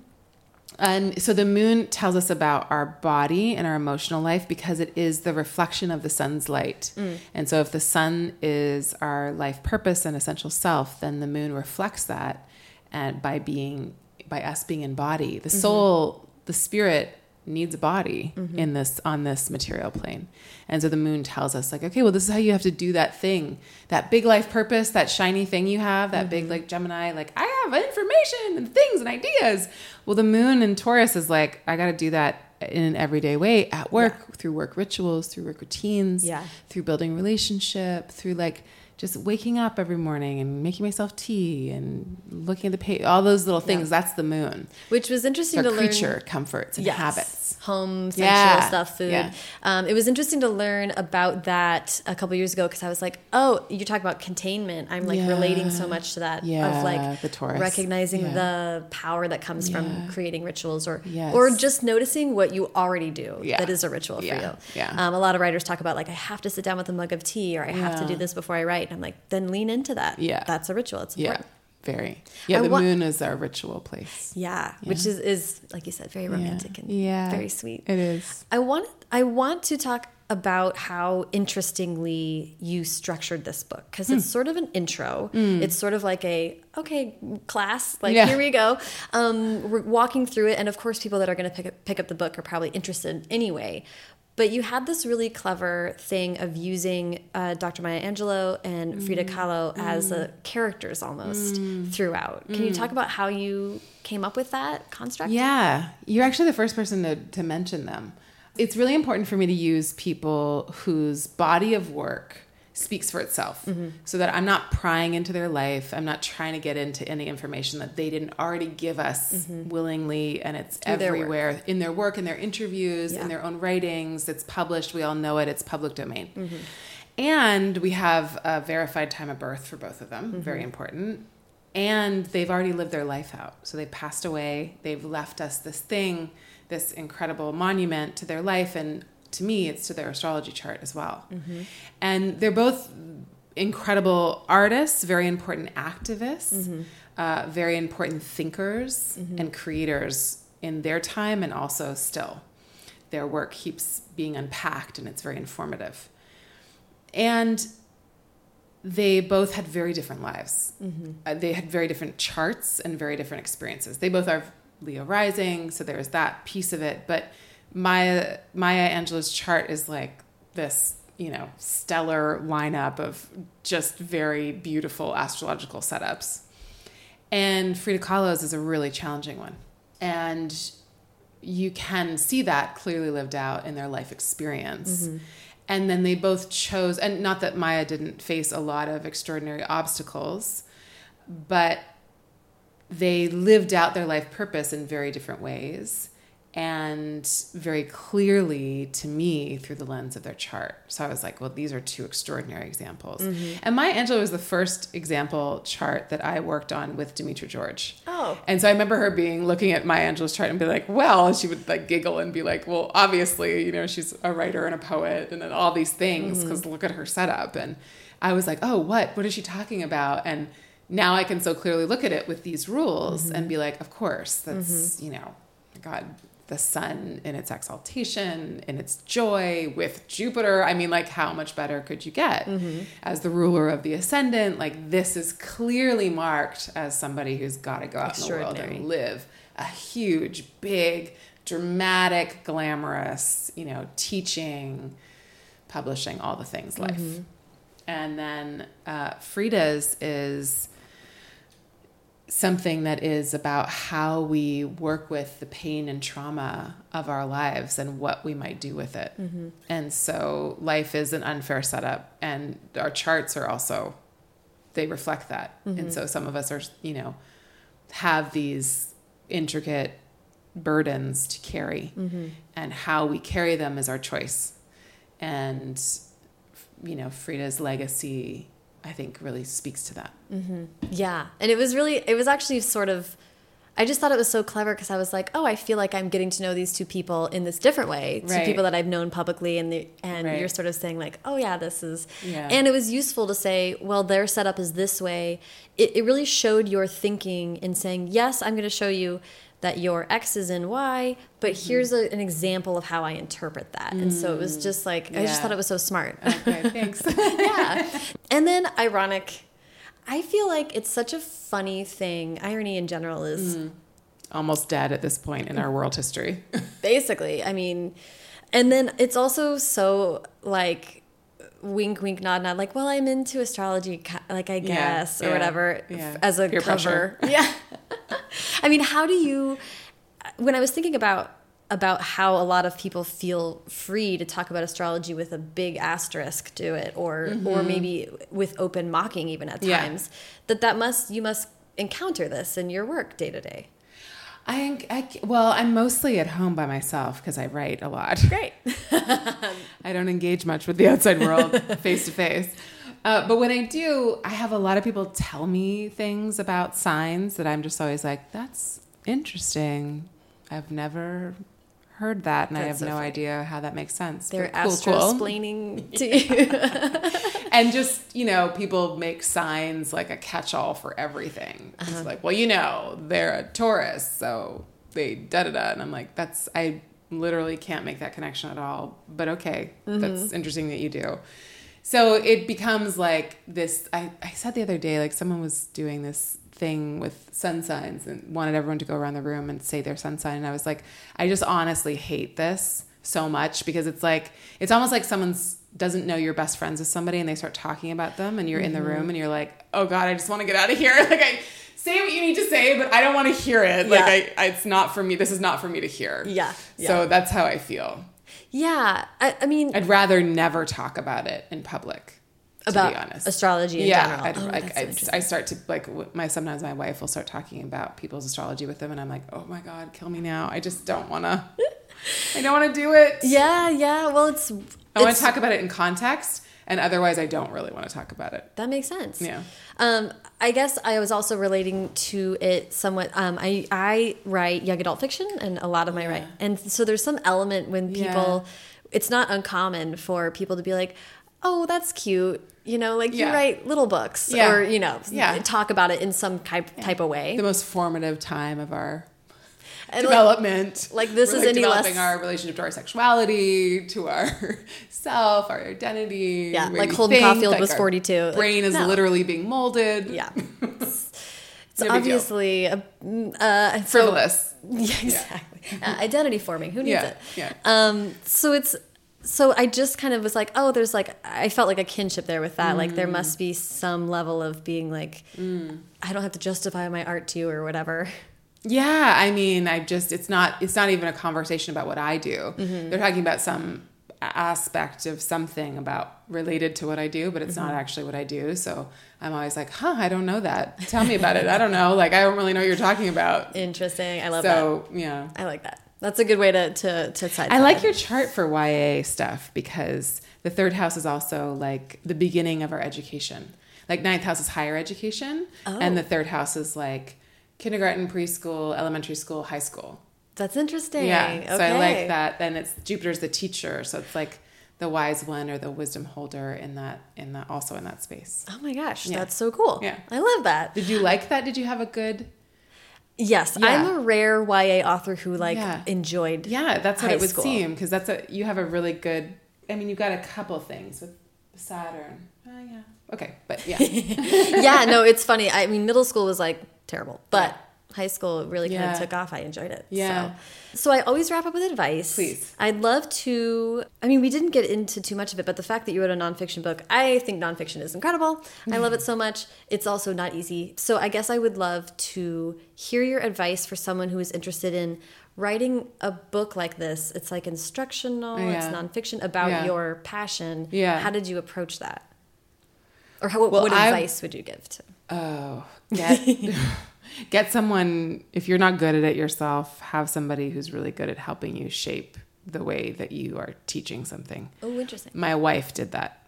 And so the moon tells us about our body and our emotional life because it is the reflection of the sun's light. And so if the sun is our life purpose and essential self, then the moon reflects that and by being by us being in body. The soul, the spirit needs a body mm-hmm. in this on this material plane. And so the moon tells us like, okay, well this is how you have to do that thing. That big life purpose, that shiny thing you have, that big mm-hmm. like Gemini, like I have information and things and ideas. Well, the moon in Taurus is like, I got to do that in an everyday way at work yeah. through work rituals, through work routines, yeah. through building relationship, through like just waking up every morning and making myself tea and looking at the page, all those little things. Yeah. That's the moon. Which was interesting to creature, learn. Creature comforts, and yes. habits. Home, sensual yeah. stuff, food. Yeah. Um, it was interesting to learn about that a couple years ago because I was like, oh, you talk about containment. I'm like relating so much to that of like the Taurus. recognizing the power that comes from creating rituals or yes. or just noticing what you already do that is a ritual for you. Yeah. Um, a lot of writers talk about like I have to sit down with a mug of tea or I have to do this before I write and I'm like, then lean into that. Yeah. That's a ritual. It's important. Yeah. Very. Yeah, I the moon is our ritual place. Yeah, yeah, which is, is like you said, very romantic yeah. and yeah. very sweet. It is. I want I want to talk about how interestingly you structured this book because it's mm. sort of an intro. Mm. It's sort of like a okay class, like yeah. here we go. Um, we're walking through it, and of course, people that are going to pick up, pick up the book are probably interested anyway. But you had this really clever thing of using uh, Dr. Maya Angelou and mm. Frida Kahlo mm. as uh, characters almost mm. throughout. Can you talk mm. about how you came up with that construct? Yeah, you're actually the first person to, to mention them. It's really important for me to use people whose body of work speaks for itself mm-hmm. so that I'm not prying into their life. I'm not trying to get into any information that they didn't already give us mm-hmm. willingly. And it's Through everywhere their in their work, in their interviews, yeah. in their own writings. It's published. We all know it. It's public domain. Mm-hmm. And we have a verified time of birth for both of them, very important. And they've already lived their life out. So they passed away. They've left us this thing, this incredible monument to their life. And to me, it's to their astrology chart as well. Mm-hmm. And they're both incredible artists, very important activists, mm-hmm. uh, very important thinkers mm-hmm. and creators in their time and also still. Their work keeps being unpacked and it's very informative. And they both had very different lives. Mm-hmm. Uh, they had very different charts and very different experiences. They both are Leo rising, so there's that piece of it. But Maya Maya Angelou's chart is like this, you know, stellar lineup of just very beautiful astrological setups. And Frida Kahlo's is a really challenging one. And you can see that clearly lived out in their life experience. Mm-hmm. And then they both chose, and not that Maya didn't face a lot of extraordinary obstacles, but they lived out their life purpose in very different ways and very clearly to me through the lens of their chart. So I was like, well, these are two extraordinary examples. Mm-hmm. And Maya Angelou was the first example chart that I worked on with Demetra George. Oh. And so I remember her being looking at Maya Angelou's chart and be like, well, and she would like giggle and be like, well, obviously, you know, she's a writer and a poet and then all these things because mm-hmm. look at her setup. And I was like, oh, what? What is she talking about? And now I can so clearly look at it with these rules mm-hmm. and be like, of course, that's, mm-hmm. you know, God, the sun in its exaltation, in its joy, with Jupiter. I mean, like, how much better could you get mm-hmm. as the ruler of the ascendant? Like, this is clearly marked as somebody who's got to go out in the world and live a huge, big, dramatic, glamorous, you know, teaching, publishing, all the things life. Mm-hmm. And then uh, Frida's is something that is about how we work with the pain and trauma of our lives and what we might do with it. Mm-hmm. And so life is an unfair setup and our charts are also they reflect that. Mm-hmm. And so some of us are, you know, have these intricate burdens to carry mm-hmm. and how we carry them is our choice. And you know, Frida's legacy I think really speaks to that. Mm -hmm. Yeah. And it was really, it was actually sort of, I just thought it was so clever because I was like, oh, I feel like I'm getting to know these two people in this different way. Two right. people that I've known publicly, and the, and right. you're sort of saying like, oh yeah, this is. Yeah. And it was useful to say, well, their setup is this way. It, it really showed your thinking in saying, yes, I'm going to show you that your X is in Y, but mm. here's a, an example of how I interpret that. And so it was mm. just like, yeah. I just thought it was so smart. Okay, thanks. yeah. And then ironic. I feel like it's such a funny thing. Irony in general is mm. almost dead at this point in our world history. Basically. I mean, and then it's also so like wink wink nod nod like well i'm into astrology like i guess yeah, or whatever. yeah. as a Peer cover yeah. I mean, how do you, when I was thinking about about how a lot of people feel free to talk about astrology with a big asterisk to it or mm -hmm. or maybe with open mocking even at times that that must you must encounter this in your work day to day I, I well, I'm mostly at home by myself because I write a lot. Great. I don't engage much with the outside world face to face. Uh, but when I do, I have a lot of people tell me things about signs that I'm just always like, that's interesting. I've never heard that, and That's I have so no funny. idea how that makes sense. They're cool, astro explaining to you. and just, you know, people make signs like a catch all for everything. Uh -huh. It's like, well, you know, they're a Taurus, so they da da da. And I'm like, that's, I literally can't make that connection at all. But okay, mm -hmm. that's interesting that you do. So it becomes like this. I, I said the other day, like someone was doing this thing with sun signs and wanted everyone to go around the room and say their sun sign. And I was like, I just honestly hate this so much because it's like, it's almost like someone's doesn't know you're best friends with somebody and they start talking about them and you're mm-hmm. in the mm-hmm. room and you're like, oh God, I just want to get out of here. Like I say what you need to say, but I don't want to hear it. Yeah. Like I, I, it's not for me. This is not for me to hear. Yeah. yeah. So that's how I feel. Yeah. I, I mean, I'd rather never talk about it in public about astrology in yeah, general. I'd, oh, so I start to like my sometimes my wife will start talking about people's astrology with them, and I'm like, oh my god, kill me now. I just don't want to. I don't want to do it. Yeah, yeah. Well, it's. I want to talk about it in context, and otherwise, I don't really want to talk about it. That makes sense. Yeah. Um, I guess I was also relating to it somewhat. Um, I I write young adult fiction, and a lot of my yeah. write, and so there's some element when people. Yeah. It's not uncommon for people to be like, oh, that's cute. You know, like yeah. you write little books yeah. or, you know, yeah. talk about it in some type, type of way. The most formative time of our and development. Like, like this We're is like any developing less... our relationship to our sexuality, to our self, our identity. Yeah, like Holden think, Caulfield like was 42. Brain is no. literally being molded. Yeah. It's, it's obviously a, uh, frivolous. So, yeah, exactly. Uh, identity forming. Who needs yeah, it? Yeah. Um, so it's so I just kind of was like, oh, there's like, I felt like a kinship there with that. Mm. Like there must be some level of being like, mm. I don't have to justify my art to you or whatever. Yeah, I mean, I just it's not it's not even a conversation about what I do. Mm -hmm. They're talking about some aspect of something about related to what I do, but it's -hmm. not mm-hmm. actually what I do. So I'm always like, huh, I don't know that. Tell me about it. I don't know. Like I don't really know what you're talking about. Interesting. I love so, that. So yeah, I like that. That's a good way to to to side. I like your chart for YA stuff because the third house is also like the beginning of our education. Like ninth house is higher education, oh. and the oh. third house is like kindergarten, preschool, elementary school, high school. That's interesting. Yeah, okay. so I like that. Then it's Jupiter's the teacher, so it's like the wise one or the wisdom holder in that in that also in that space. Oh my gosh, yeah. that's so cool. Yeah, I love that. Did you like that? Did you have a good? Yes, yeah. I'm a rare YA author who like yeah. enjoyed. Yeah, that's what it would school. seem because that's a you have a really good. I mean, you've got a couple things with Saturn. Oh yeah. Okay, but yeah. yeah, no, it's funny. I mean, middle school was like terrible, but high school really kind of took off. I enjoyed it. Yeah. So. so I always wrap up with advice. Please. I'd love to. I mean, we didn't get into too much of it, but the fact that you wrote a nonfiction book, I think nonfiction is incredible. I love it so much. It's also not easy. So I guess I would love to hear your advice for someone who is interested in writing a book like this. It's like instructional, yeah. it's nonfiction about yeah. your passion. Yeah. How did you approach that? Or how, well, what advice would you give to? Oh, get get someone if you're not good at it yourself have somebody who's really good at helping you shape the way that you are teaching something oh interesting my wife did that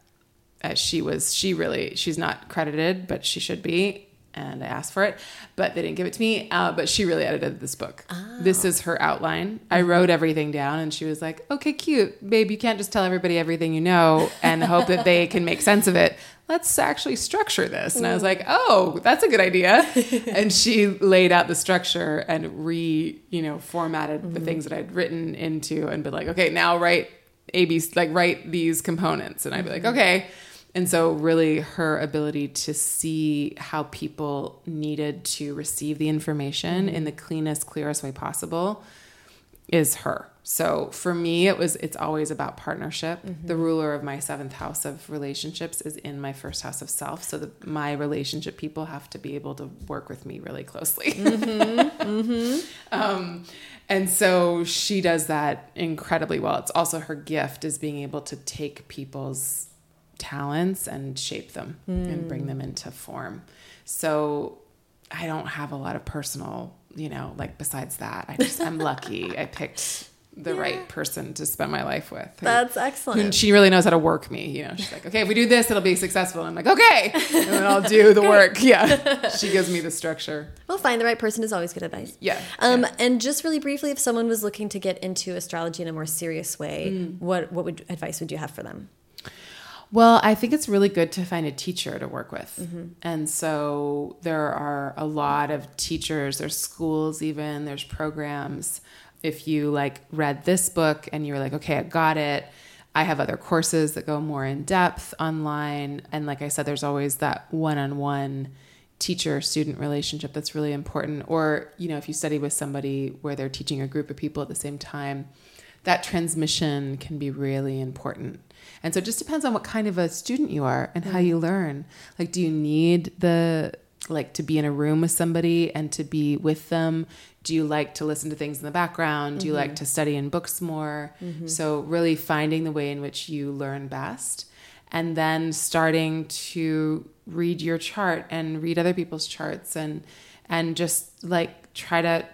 uh, she was she really she's not credited but she should be and I asked for it, but they didn't give it to me. Uh, but she really edited this book. Oh. This is her outline. I wrote everything down, and she was like, "Okay, cute, babe. You can't just tell everybody everything you know and hope that they can make sense of it let's actually structure this. And I was like, oh, that's a good idea. and she laid out the structure and re, you know, formatted mm-hmm. the things that I'd written into and been like, okay, now write AB, like write these components. And I'd be like, mm-hmm. okay. And so, really, her ability to see how people needed to receive the information mm-hmm. in the cleanest, clearest way possible is her. So for me, it was it's always about partnership. Mm-hmm. The ruler of my seventh house of relationships is in my first house of self. So the, my relationship people have to be able to work with me really closely. Mm-hmm. um, and so she does that incredibly well. It's also her gift is being able to take people's talents and shape them and bring them into form. So I don't have a lot of personal, you know, like besides that, I just I'm lucky I picked the right person to spend my life with. who- That's who- excellent. she really knows how to work me. You know, she's like, okay, if we do this, it'll be successful. And I'm like, okay, and then I'll do the work. Yeah, she gives me the structure. Well, find the right person is always good advice. Yeah, Um, yeah. And just really briefly, if someone was looking to get into astrology in a more serious way, Mm. what what would advice would you have for them? Well, I think it's really good to find a teacher to work with. Mm-hmm. And so there are a lot of teachers, there's schools even, there's programs. If you like read this book and you were like, okay, I got it. I have other courses that go more in depth online. And like I said, there's always that one on one teacher student relationship that's really important. Or, you know, if you study with somebody where they're teaching a group of people at the same time, that transmission can be really important. And so it just depends on what kind of a student you are and how mm-hmm. you learn. Like, do you need the, like, to be in a room with somebody and to be with them? Do you like to listen to things in the background? Do you like mm-hmm. to study in books more? Mm-hmm. So, really finding the way in which you learn best and then starting to read your chart and read other people's charts and and just like try to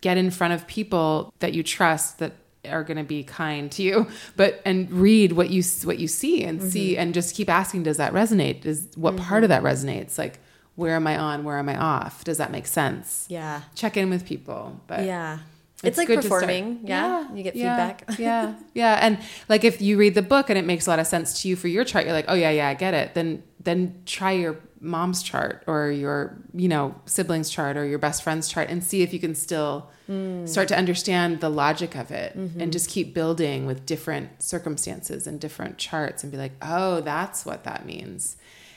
get in front of people that you trust that are going to be kind to you but and read what you what you see and mm-hmm. see and just keep asking does that resonate is what mm-hmm. part of that resonates like where am i on where am i off does that make sense Yeah. check in with people but Yeah. It's, like good to start- performing. Yeah. You get yeah, feedback. yeah. Yeah. And like if you read the book and it makes a lot of sense to you for your chart, you're like, oh yeah, yeah, I get it. Then then try your mom's chart or your, you know, sibling's chart or your best friend's chart and see if you can still Hmm. start to understand the logic of it Mm-hmm. and just keep building with different circumstances and different charts and be like, oh, that's what that means.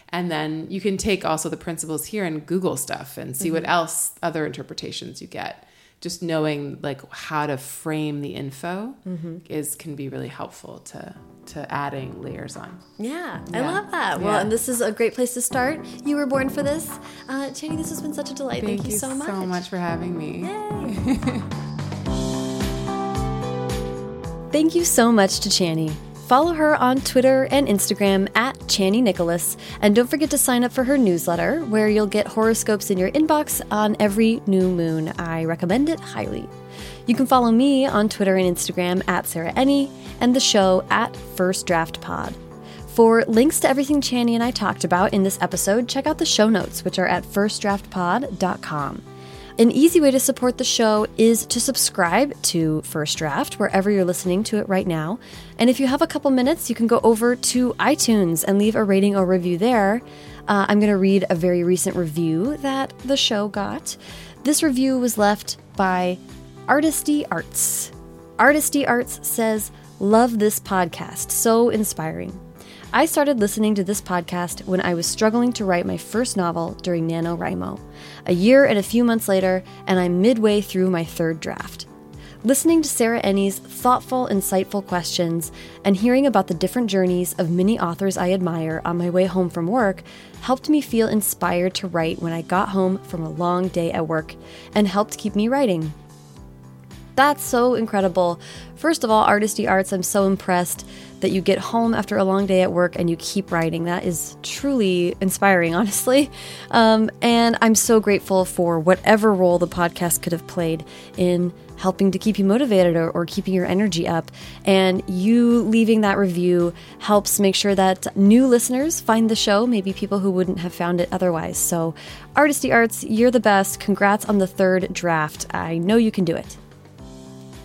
And then you can take also the principles here and Google stuff and see Mm-hmm. what else other interpretations you get. Just knowing like how to frame the info Mm-hmm. is can be really helpful to to adding layers on. Yeah, I love that. Well, Yeah. and this is a great place to start. You were born for this. Uh, Channing, this has been such a delight. Thank, you, so much. so much for having me. Thank you so much to Chani. Follow her on Twitter and Instagram at Chani Nicholas, and don't forget to sign up for her newsletter, where you'll get horoscopes in your inbox on every new moon. I recommend it highly. You can follow me on Twitter and Instagram at Sarah Enni, and the show at First Draft Pod. For links to everything Chani and I talked about in this episode, check out the show notes, which are at firstdraftpod.com. An easy way to support the show is to subscribe to First Draft wherever you're listening to it right now. And if you have a couple minutes, you can go over to iTunes and leave a rating or review there. Uh, I'm going to read a very recent review that the show got. This review was left by Artisty Arts. Artisty Arts says, Love this podcast, so inspiring. I started listening to this podcast when I was struggling to write my first novel during NaNoWriMo. A year and a few months later, and I'm midway through my third draft. Listening to Sarah Enni's thoughtful, insightful questions and hearing about the different journeys of many authors I admire on my way home from work helped me feel inspired to write when I got home from a long day at work and helped keep me writing. That's so incredible. First of all, Artisty Arts, I'm so impressed that you get home after a long day at work and you keep writing. That is truly inspiring, honestly. Um, and I'm so grateful for whatever role the podcast could have played in helping to keep you motivated or, or keeping your energy up. And you leaving that review helps make sure that new listeners find the show, maybe people who wouldn't have found it otherwise. So, Artisty Arts, you're the best. Congrats on the third draft. I know you can do it.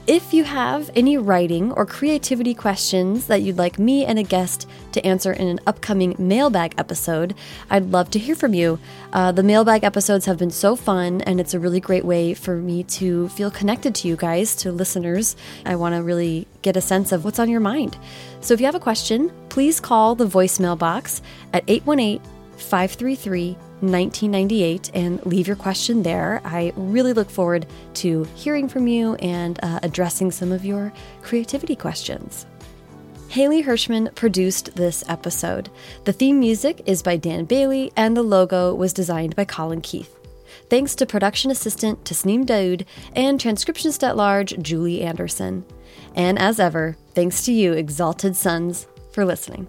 If you have any writing or creativity questions that you'd like me and a guest to answer in an upcoming mailbag episode, I'd love to hear from you. Uh, the mailbag episodes have been so fun, and it's a really great way for me to feel connected to you guys, to listeners. I want to really get a sense of what's on your mind. So if you have a question, please call the voicemail box at 818 533 1998 and leave your question there. I really look forward to hearing from you and uh, addressing some of your creativity questions. Haley Hirschman produced this episode. The theme music is by Dan Bailey, and the logo was designed by Colin Keith. Thanks to production assistant Tasneem Daoud and transcriptionist at large Julie Anderson. And as ever, thanks to you, Exalted Sons, for listening.